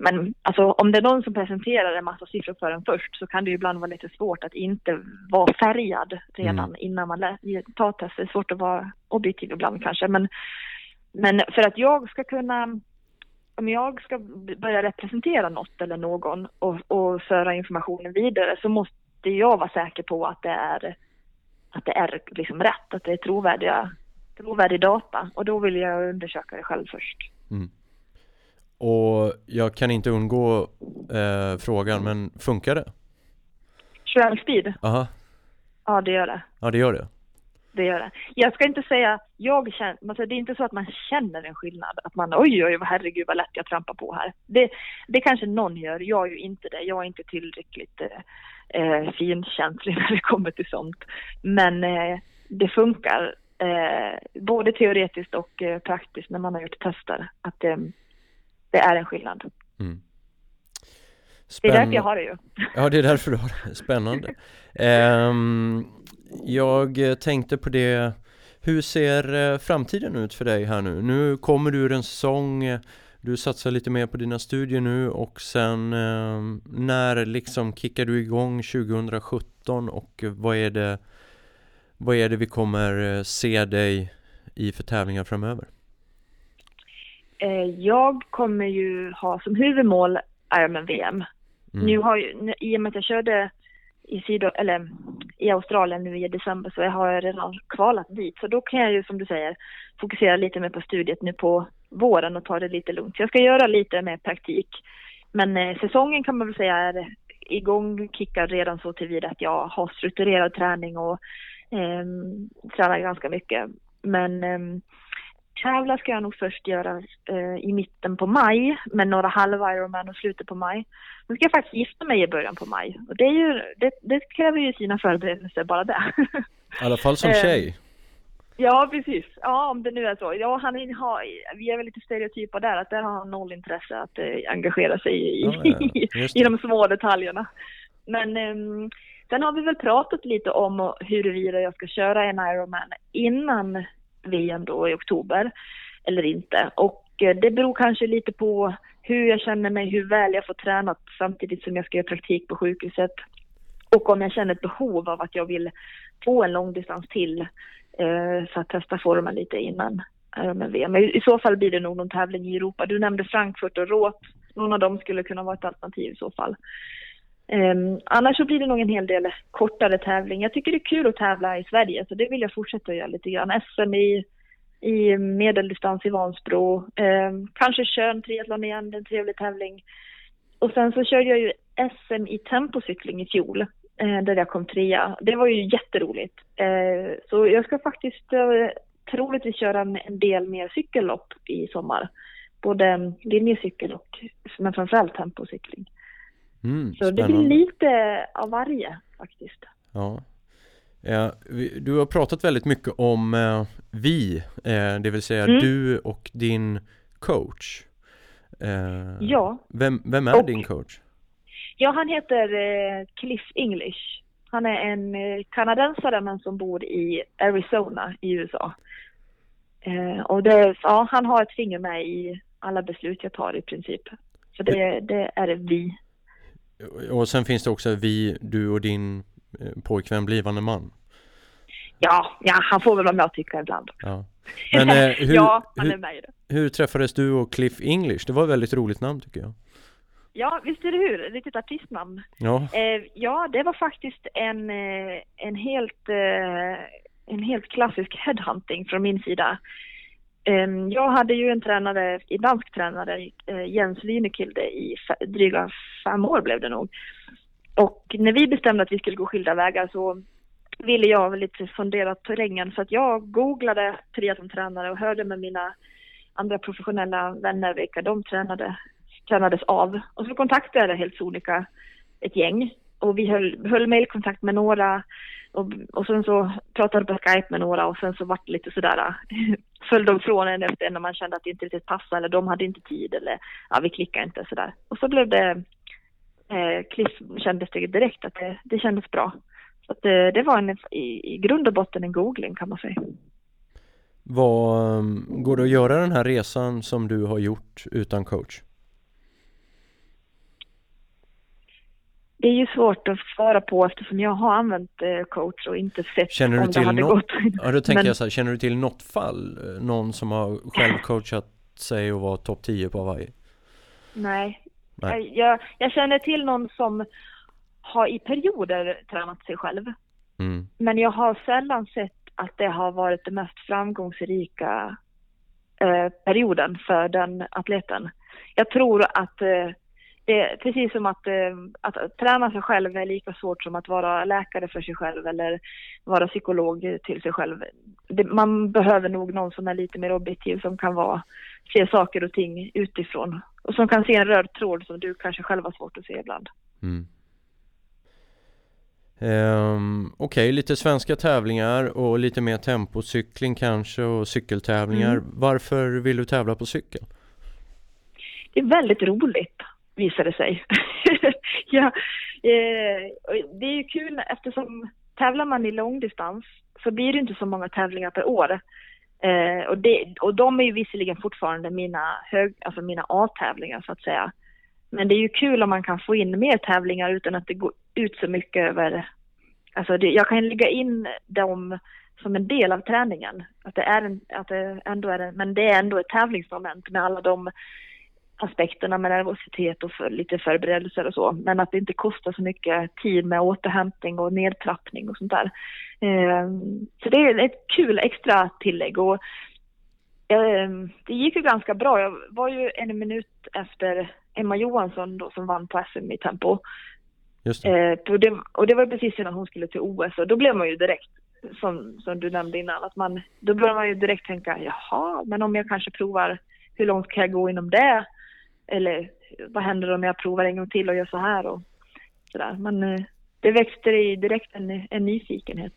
Speaker 3: men alltså, om det är någon som presenterar en massa siffror för en först så kan det ju ibland vara lite svårt att inte vara färgad redan
Speaker 1: Mm.
Speaker 3: innan man tar testet. Det är svårt att vara objektiv ibland kanske. Men, men för att jag ska kunna om jag ska börja representera något eller någon och, och föra informationen vidare så måste jag vara säker på att det är, att det är liksom rätt, att det är trovärdiga, trovärdig data. Och då vill jag undersöka det själv först.
Speaker 1: Mm. Och jag kan inte undgå eh, frågan, men funkar det?
Speaker 3: Speed,
Speaker 1: Aha,
Speaker 3: ja det gör det.
Speaker 1: ja det gör det.
Speaker 3: Det gör det. Jag ska inte säga, jag känner, alltså det är inte så att man känner en skillnad. Att man, oj oj, vad herregud vad lätt jag trampar på här. Det, det kanske någon gör, jag är ju inte det. Jag är inte tillräckligt eh, eh, finkänslig [LAUGHS] när det kommer till sånt. Men eh, det funkar, eh, både teoretiskt och eh, praktiskt när man har gjort tester. Att eh, det är en skillnad.
Speaker 1: Mm.
Speaker 3: Det är därför jag har det ju.
Speaker 1: Ja, det är därför du har det. Spännande. Ehm, jag tänkte på det, hur ser eh, framtiden ut för dig här nu? Nu kommer du ur en säsong, du satsar lite mer på dina studier nu och sen eh, när liksom kickar du igång 2017 och vad är det, vad är det vi kommer eh, se dig i för tävlingar framöver?
Speaker 3: Eh, jag kommer ju ha som huvudmål Ironman VM.
Speaker 1: Mm.
Speaker 3: Nu har ju, i och med att jag körde i, Sydo, eller, i Australien nu i december så har jag redan kvalat dit. Så då kan jag ju som du säger fokusera lite mer på studiet nu på våren och ta det lite lugnt. Så jag ska göra lite mer praktik. Men eh, säsongen kan man väl säga är igång, kickar redan så tillvida att jag har strukturerad träning och eh, tränar ganska mycket. Men eh, tävla ska jag nog först göra eh, i mitten på maj med några halva Ironman och slutet på maj. Nu ska jag faktiskt gifta mig i början på maj. Och det, är ju, det, det kräver ju sina förberedelser bara det.
Speaker 1: I alla fall som
Speaker 3: Eh,
Speaker 1: tjej.
Speaker 3: ja, precis. Ja, om det nu är så. Ja, han har, vi är väl lite stereotypa där, att där har han noll intresse att eh, engagera sig i,
Speaker 1: Ja, [LAUGHS]
Speaker 3: i
Speaker 1: det.
Speaker 3: de små detaljerna. Men ehm, sen har vi väl pratat lite om huruvida jag ska köra en Ironman innan VM då i oktober eller inte. Och eh, det beror kanske lite på hur jag känner mig, hur väl jag får tränat samtidigt som jag ska göra praktik på sjukhuset. Och om jag känner ett behov av att jag vill få en långdistans till eh, för att testa formen lite innan eh, Ironman VM. Men I så fall blir det nog någon tävling i Europa. Du nämnde Frankfurt och Råt. Någon av dem skulle kunna vara ett alternativ i så fall. Um, annars så blir det nog en hel del kortare tävling. Jag tycker det är kul att tävla i Sverige så det vill jag fortsätta att göra lite grann. SM i, i medeldistans i Vansbro. Um, kanske Tjörn triathlon igen, det är en trevlig tävling. Och sen så körde jag ju SM i tempocykling i fjol uh, där jag kom trea. Det var ju jätteroligt. Uh, så jag ska faktiskt uh, troligtvis köra en, en del mer cykellopp i sommar. Både eh, linjecykel och men framförallt tempocykling.
Speaker 1: Mm,
Speaker 3: Så det blir lite av varje faktiskt.
Speaker 1: Ja. Vi- du har pratat väldigt mycket om eh, vi, eh, det vill säga
Speaker 3: Mm.
Speaker 1: du och din coach. Eh,
Speaker 3: Ja.
Speaker 1: Vem, vem är
Speaker 3: Och-
Speaker 1: din coach?
Speaker 3: Ja, han heter eh, Cliff English. Han är en eh, kanadensare men som bor i Arizona i USA. Eh, och det, ja, han har ett finger med i alla beslut jag tar i princip. Så det, det är vi.
Speaker 1: Och sen finns det också vi, du och din eh, pojkvän, blivande man.
Speaker 3: Ja, ja, han får väl vara med och tycka ibland.
Speaker 1: Ja. Men eh, [LAUGHS] hur,
Speaker 3: ja, han är
Speaker 1: hur,
Speaker 3: med i det.
Speaker 1: hur träffades du och Cliff English? Det var ett väldigt roligt namn tycker jag.
Speaker 3: Ja, visst är det hur? Riktigt artistnamn.
Speaker 1: Ja,
Speaker 3: Eh, ja, det var faktiskt en, eh, en, helt, eh, en helt klassisk headhunting från min sida. Ehm, jag hade ju en tränare, en dansk tränare, eh, Jens Wynekilde, i dryga fem år blev det nog. Och när vi bestämde att vi skulle gå skilda vägar så ville jag lite fundera terrängen så att jag googlade triathlon-tränare och hörde med mina andra professionella vänner vilka de tränade, tränades av. Och så kontaktade jag helt sonika ett gäng och vi höll, höll mejlkontakt med några och, och sen så pratade på Skype med några och sen så vart det lite sådär, [LAUGHS] föll de från en efter en när man kände att det inte riktigt passade eller de hade inte tid eller ja, vi klickade inte sådär. Och så blev det, eh, Cliff kändes det direkt att det, det kändes bra. Så att det, det var en, i, i grund och botten en googling kan man säga.
Speaker 1: Vad, mm, går det att göra den här resan som du har gjort utan coach?
Speaker 3: Det är ju svårt att svara på eftersom jag har använt eh, coach och inte sett
Speaker 1: känner du
Speaker 3: om
Speaker 1: till
Speaker 3: det hade
Speaker 1: något,
Speaker 3: gått.
Speaker 1: Ja, då tänker
Speaker 3: Men-
Speaker 1: jag så här, känner du till något fall? eh, Någon som har själv coachat sig och var topp 10 på Hawaii?
Speaker 3: Nej.
Speaker 1: Nej.
Speaker 3: Jag, jag, jag känner till någon som har i perioder tränat sig själv.
Speaker 1: Mm.
Speaker 3: Men jag har sällan sett att det har varit den mest framgångsrika eh, perioden för den atleten. Jag tror att eh, det precis som att, eh, att, att träna sig själv är lika svårt som att vara läkare för sig själv eller vara psykolog till sig själv. Det, man behöver nog någon som är lite mer objektiv som kan vara, se saker och ting utifrån och som kan se en röd tråd som du kanske själv har svårt att se ibland.
Speaker 1: Mm. Ehm, Okej, lite svenska tävlingar och lite mer tempocykling kanske och cykeltävlingar.
Speaker 3: Mm.
Speaker 1: Varför vill du tävla på cykel?
Speaker 3: det är väldigt roligt, visade det sig. [LAUGHS] ja, eh, det är ju kul eftersom tävlar man i långdistans så blir det inte så många tävlingar per år. Eh, och, det, och de är ju visserligen fortfarande mina, hög, alltså mina A-tävlingar så att säga. Men det är ju kul om man kan få in mer tävlingar utan att det går ut så mycket över... Alltså det, jag kan lägga in dem som en del av träningen. Att det, är en, att det ändå är en, men det är ändå ett tävlingsmoment med alla de aspekterna med nervositet och för, lite förberedelser och så. Men att det inte kostar så mycket tid med återhämtning och nedtrappning och sånt där. Eh, så det är ett kul extra tillägg. Och, eh, det gick ju ganska bra. Jag var ju en minut efter Emma Johansson då, som vann på SM i tempo.
Speaker 1: Just det.
Speaker 3: Och, det, och det var precis innan hon skulle till OS och då blev man ju direkt, som, som du nämnde innan, att man, då börjar man ju direkt tänka, jaha, men om jag kanske provar, hur långt kan jag gå inom det? Eller vad händer om jag provar en gång till och gör så här och sådär. Men eh, det växte i direkt en, en nyfikenhet.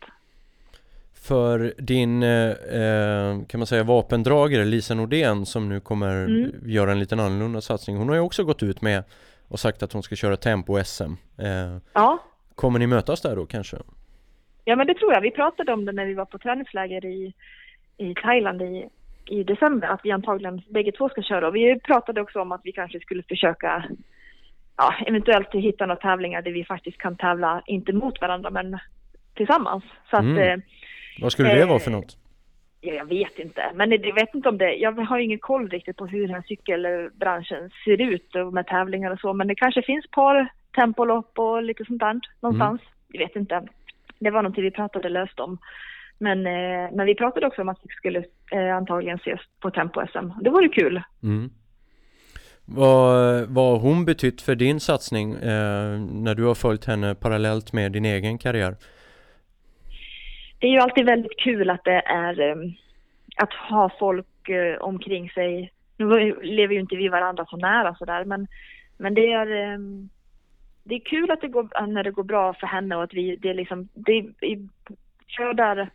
Speaker 1: För din, eh, eh, kan man säga, vapendragare Lisa Nordén som nu kommer
Speaker 3: Mm.
Speaker 1: göra en liten annorlunda satsning. Hon har ju också gått ut med och sagt att hon ska köra tempo-SM.
Speaker 3: Ja,
Speaker 1: kommer ni mötas där då kanske?
Speaker 3: Ja, men det tror jag. Vi pratade om det när vi var på träningsläger i, i Thailand i, i december, att vi antagligen bägge två ska köra. Och vi pratade också om att vi kanske skulle försöka, ja, eventuellt hitta några tävlingar där vi faktiskt kan tävla, inte mot varandra, men tillsammans. Så att,
Speaker 1: Mm.
Speaker 3: eh,
Speaker 1: Vad skulle det
Speaker 3: Eh,
Speaker 1: vara för något?
Speaker 3: ja, jag vet inte. Men jag vet inte om det, jag har ingen koll riktigt på hur den här cykelbranschen ser ut och med tävlingar och så. Men det kanske finns par tempolopp och lite sånt där någonstans. Jag vet inte. Det var någonting vi pratade löst om. Men, eh, men vi pratade också om att vi skulle eh, antagligen ses på Tempo-SM. Det vore kul.
Speaker 1: Mm. Vad, vad har hon betytt för din satsning eh, när du har följt henne parallellt med din egen karriär?
Speaker 3: Det är ju alltid väldigt kul att det är eh, att ha folk eh, omkring sig. Nu lever ju inte vi varandra så nära sådär men, men det är eh, det är kul att det går, när det går bra för henne och att vi, det är liksom, det är, i- skördar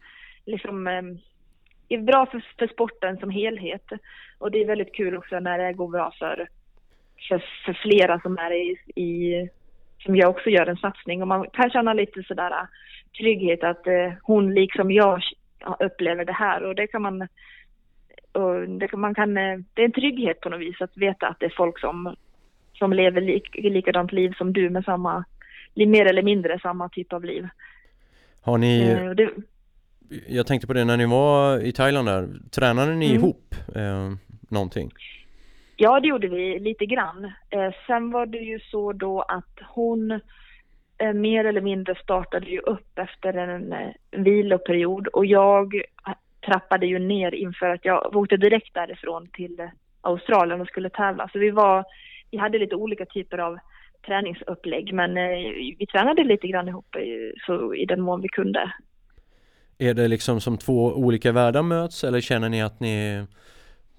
Speaker 3: liksom, eh, är bra för, för sporten som helhet. Och det är väldigt kul också när det går bra för, för, för flera som är i, i, som jag också gör en satsning. Och man kan känna lite sådär eh, trygghet att eh, hon liksom jag upplever det här och det kan man och det kan, man kan, eh, det är en trygghet på något vis att veta att det är folk som, som lever lik, likadant liv som du med samma, mer eller mindre samma typ av liv.
Speaker 1: Har ni,
Speaker 3: Eh, det,
Speaker 1: jag tänkte på det när ni var i Thailand där, tränade ni
Speaker 3: Mm.
Speaker 1: ihop eh, någonting?
Speaker 3: Ja, det gjorde vi lite grann. Eh, sen var det ju så då att hon eh, mer eller mindre startade ju upp efter en, eh, en viloperiod och jag trappade ju ner inför att jag åkte direkt därifrån till eh, Australien och skulle tävla. Så vi var, vi hade lite olika typer av träningsupplägg men eh, vi tränade lite grann ihop i, så, i den mån vi kunde.
Speaker 1: Är det liksom som två olika världar möts eller känner ni att ni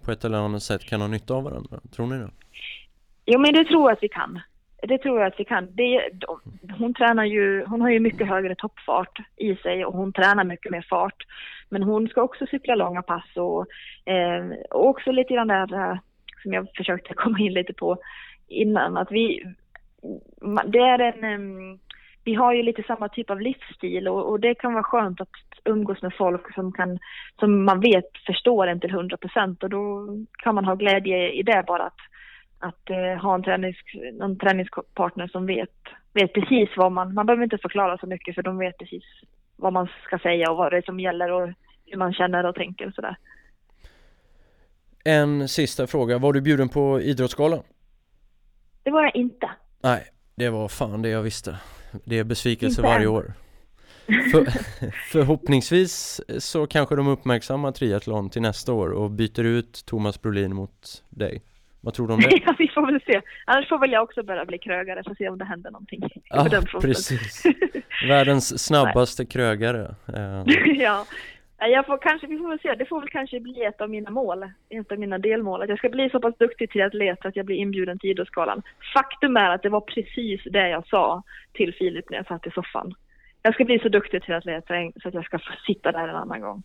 Speaker 1: på ett eller annat sätt kan ha nytta av varandra? Tror ni det?
Speaker 3: Jo, men det tror jag att vi kan. Det tror jag att vi kan. Det, hon tränar ju, hon har ju mycket högre toppfart i sig och hon tränar mycket mer fart. Men hon ska också cykla långa pass och, eh, och också lite grann där som jag försökte [LAUGHS] komma in lite på innan, att vi, det är en, vi har ju lite samma typ av livsstil och, och, det kan vara skönt att umgås med folk som, kan, som man vet förstår en till hundra procent och då kan man ha glädje i det bara att, att uh, ha en tränings, någon träningspartner som vet, vet precis vad man, man behöver inte förklara så mycket för de vet precis vad man ska säga och vad det är som gäller och hur man känner och tänker och sådär.
Speaker 1: En sista fråga, var du bjuden på Idrottsgalan?
Speaker 3: Det var jag inte.
Speaker 1: Nej, det var fan det jag visste. Det är besvikelse varje år. För, [LAUGHS] förhoppningsvis så kanske de uppmärksammar triathlon till nästa år och byter ut Thomas Brolin mot dig. Vad tror du om det? [LAUGHS]
Speaker 3: ja, vi får väl se. Annars får väl jag också börja bli krögare för att se om det händer någonting.
Speaker 1: Ja, precis. Världens [LAUGHS] snabbaste krögare.
Speaker 3: ja, jag får kanske, vi får väl se, det får väl kanske bli ett av mina mål, ett av mina delmål, att jag ska bli så pass duktig till atlet att jag blir inbjuden till Idrottsgalan. Faktum är att det var precis det jag sa till Filip när jag satt i soffan. Jag ska bli så duktig till atlet så att jag ska få sitta där en annan gång.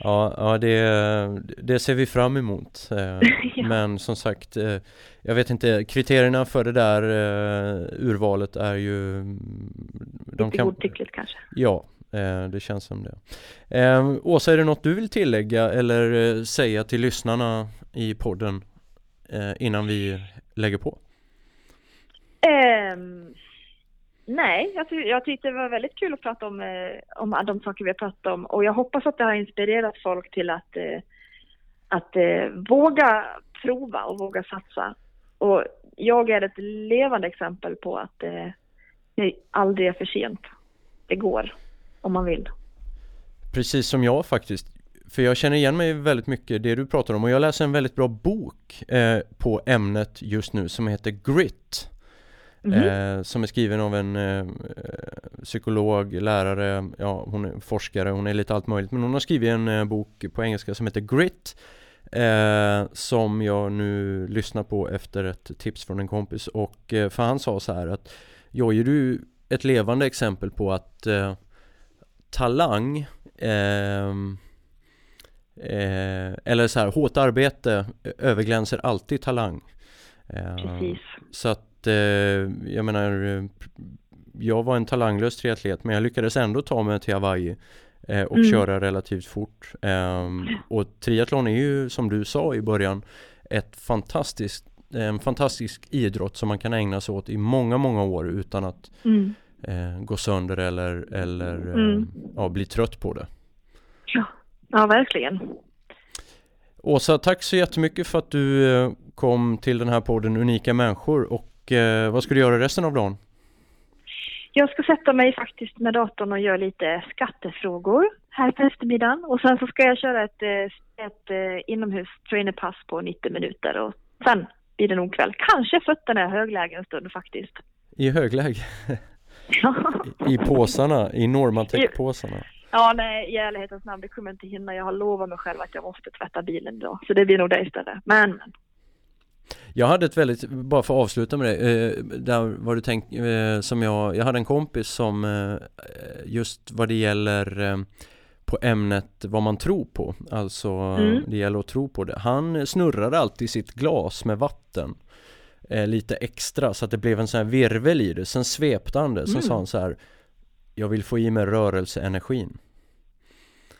Speaker 1: Ja, ja det, det ser vi fram emot. Eh. [LAUGHS] Men som sagt, eh, jag vet inte, kriterierna för det där eh, urvalet är ju...
Speaker 3: De Lite kan, godtyckligt kanske.
Speaker 1: Ja, Eh, det känns som det. Eh, Åsa, är det något du vill tillägga eller eh, säga till lyssnarna i podden eh, innan vi lägger på?
Speaker 3: Um, nej, jag, ty jag tyckte det var väldigt kul att prata om, eh, om de saker vi har pratat om och jag hoppas att det har inspirerat folk till att, eh, att våga prova och våga satsa. Och jag är ett levande exempel på att det aldrig är för sent. Det går om man vill.
Speaker 1: Precis som jag faktiskt. För jag känner igen mig väldigt mycket det du pratar om och jag läser en väldigt bra bok eh, på ämnet just nu som heter Grit. Mm -hmm. eh, som är skriven av en eh, psykolog, lärare, ja hon är forskare, hon är lite allt möjligt men hon har skrivit en eh, bok på engelska som heter Grit eh, som jag nu lyssnar på efter ett tips från en kompis och eh, för han sa så här att Jojje du ett levande exempel på att talang eh, eh, eller så här, hårt arbete överglänser alltid talang.
Speaker 3: Eh, Precis.
Speaker 1: Så att eh, jag menar, jag var en talanglös triatlet men jag lyckades ändå ta mig till Hawaii eh, och mm. köra relativt fort. Ehm, och triathlon är ju som du sa i början ett fantastiskt en fantastisk idrott som man kan ägna sig åt i många, många år utan att mm eh, gå sönder eller, eller mm. eh, ja, bli trött på det.
Speaker 3: Ja, ja verkligen.
Speaker 1: Åsa, tack så jättemycket för att du eh, kom till den här podden Unika människor och eh, vad ska du göra resten av dagen?
Speaker 3: Jag ska sätta mig faktiskt med datorn och göra lite skattefrågor här på eftermiddagen och sen så ska jag köra ett, eh, ett, ett inomhus trainerpass på 90 minuter och sen blir det nog kväll. Kanske fötterna i högläge en stund faktiskt.
Speaker 1: I högläge? [LAUGHS] I påsarna, i Normatec-påsarna.
Speaker 3: Ja, nej, i ärlighetens namn, det kommer jag inte hinna. Jag har lovat mig själv att jag måste tvätta bilen idag. Så det blir nog det istället. Men
Speaker 1: jag hade ett väldigt, bara för att avsluta med det, eh, där var du tänkt, eh, som jag, jag hade en kompis som eh, just vad det gäller eh, på ämnet vad man tror på, alltså mm. det gäller att tro på det. Han snurrade alltid sitt glas med vatten eh, lite extra så att det blev en sån här virvel i det. Sen svepte han det, sen mm. sa han så här Jag vill få i mig rörelseenergin.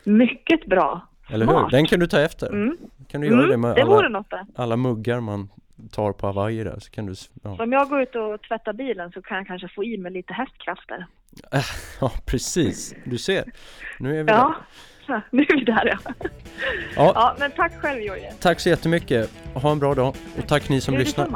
Speaker 3: Mycket bra.
Speaker 1: Eller Smart. hur? Den kan du ta efter. Mm. Kan du göra
Speaker 3: mm,
Speaker 1: det med
Speaker 3: det
Speaker 1: alla, alla muggar man tar på Hawaii där så kan du
Speaker 3: ja. Så om jag går ut och tvättar bilen så kan jag kanske få i mig lite hästkrafter [LAUGHS]
Speaker 1: Ja precis, du ser Nu är vi
Speaker 3: ja. där nu är vi där ja. ja. Ja men tack själv Jojje
Speaker 1: Tack så jättemycket, ha en bra dag och tack ni som lyssnar.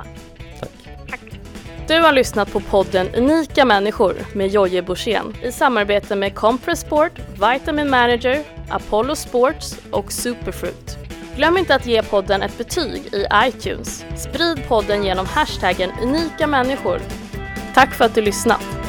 Speaker 2: Du har lyssnat på podden Unika människor med Jojje Borssén i samarbete med Compressport, Vitamin Manager, Apollo Sports och Superfruit. Glöm inte att ge podden ett betyg i iTunes. Sprid podden genom hashtaggen unika människor. Tack för att du lyssnat!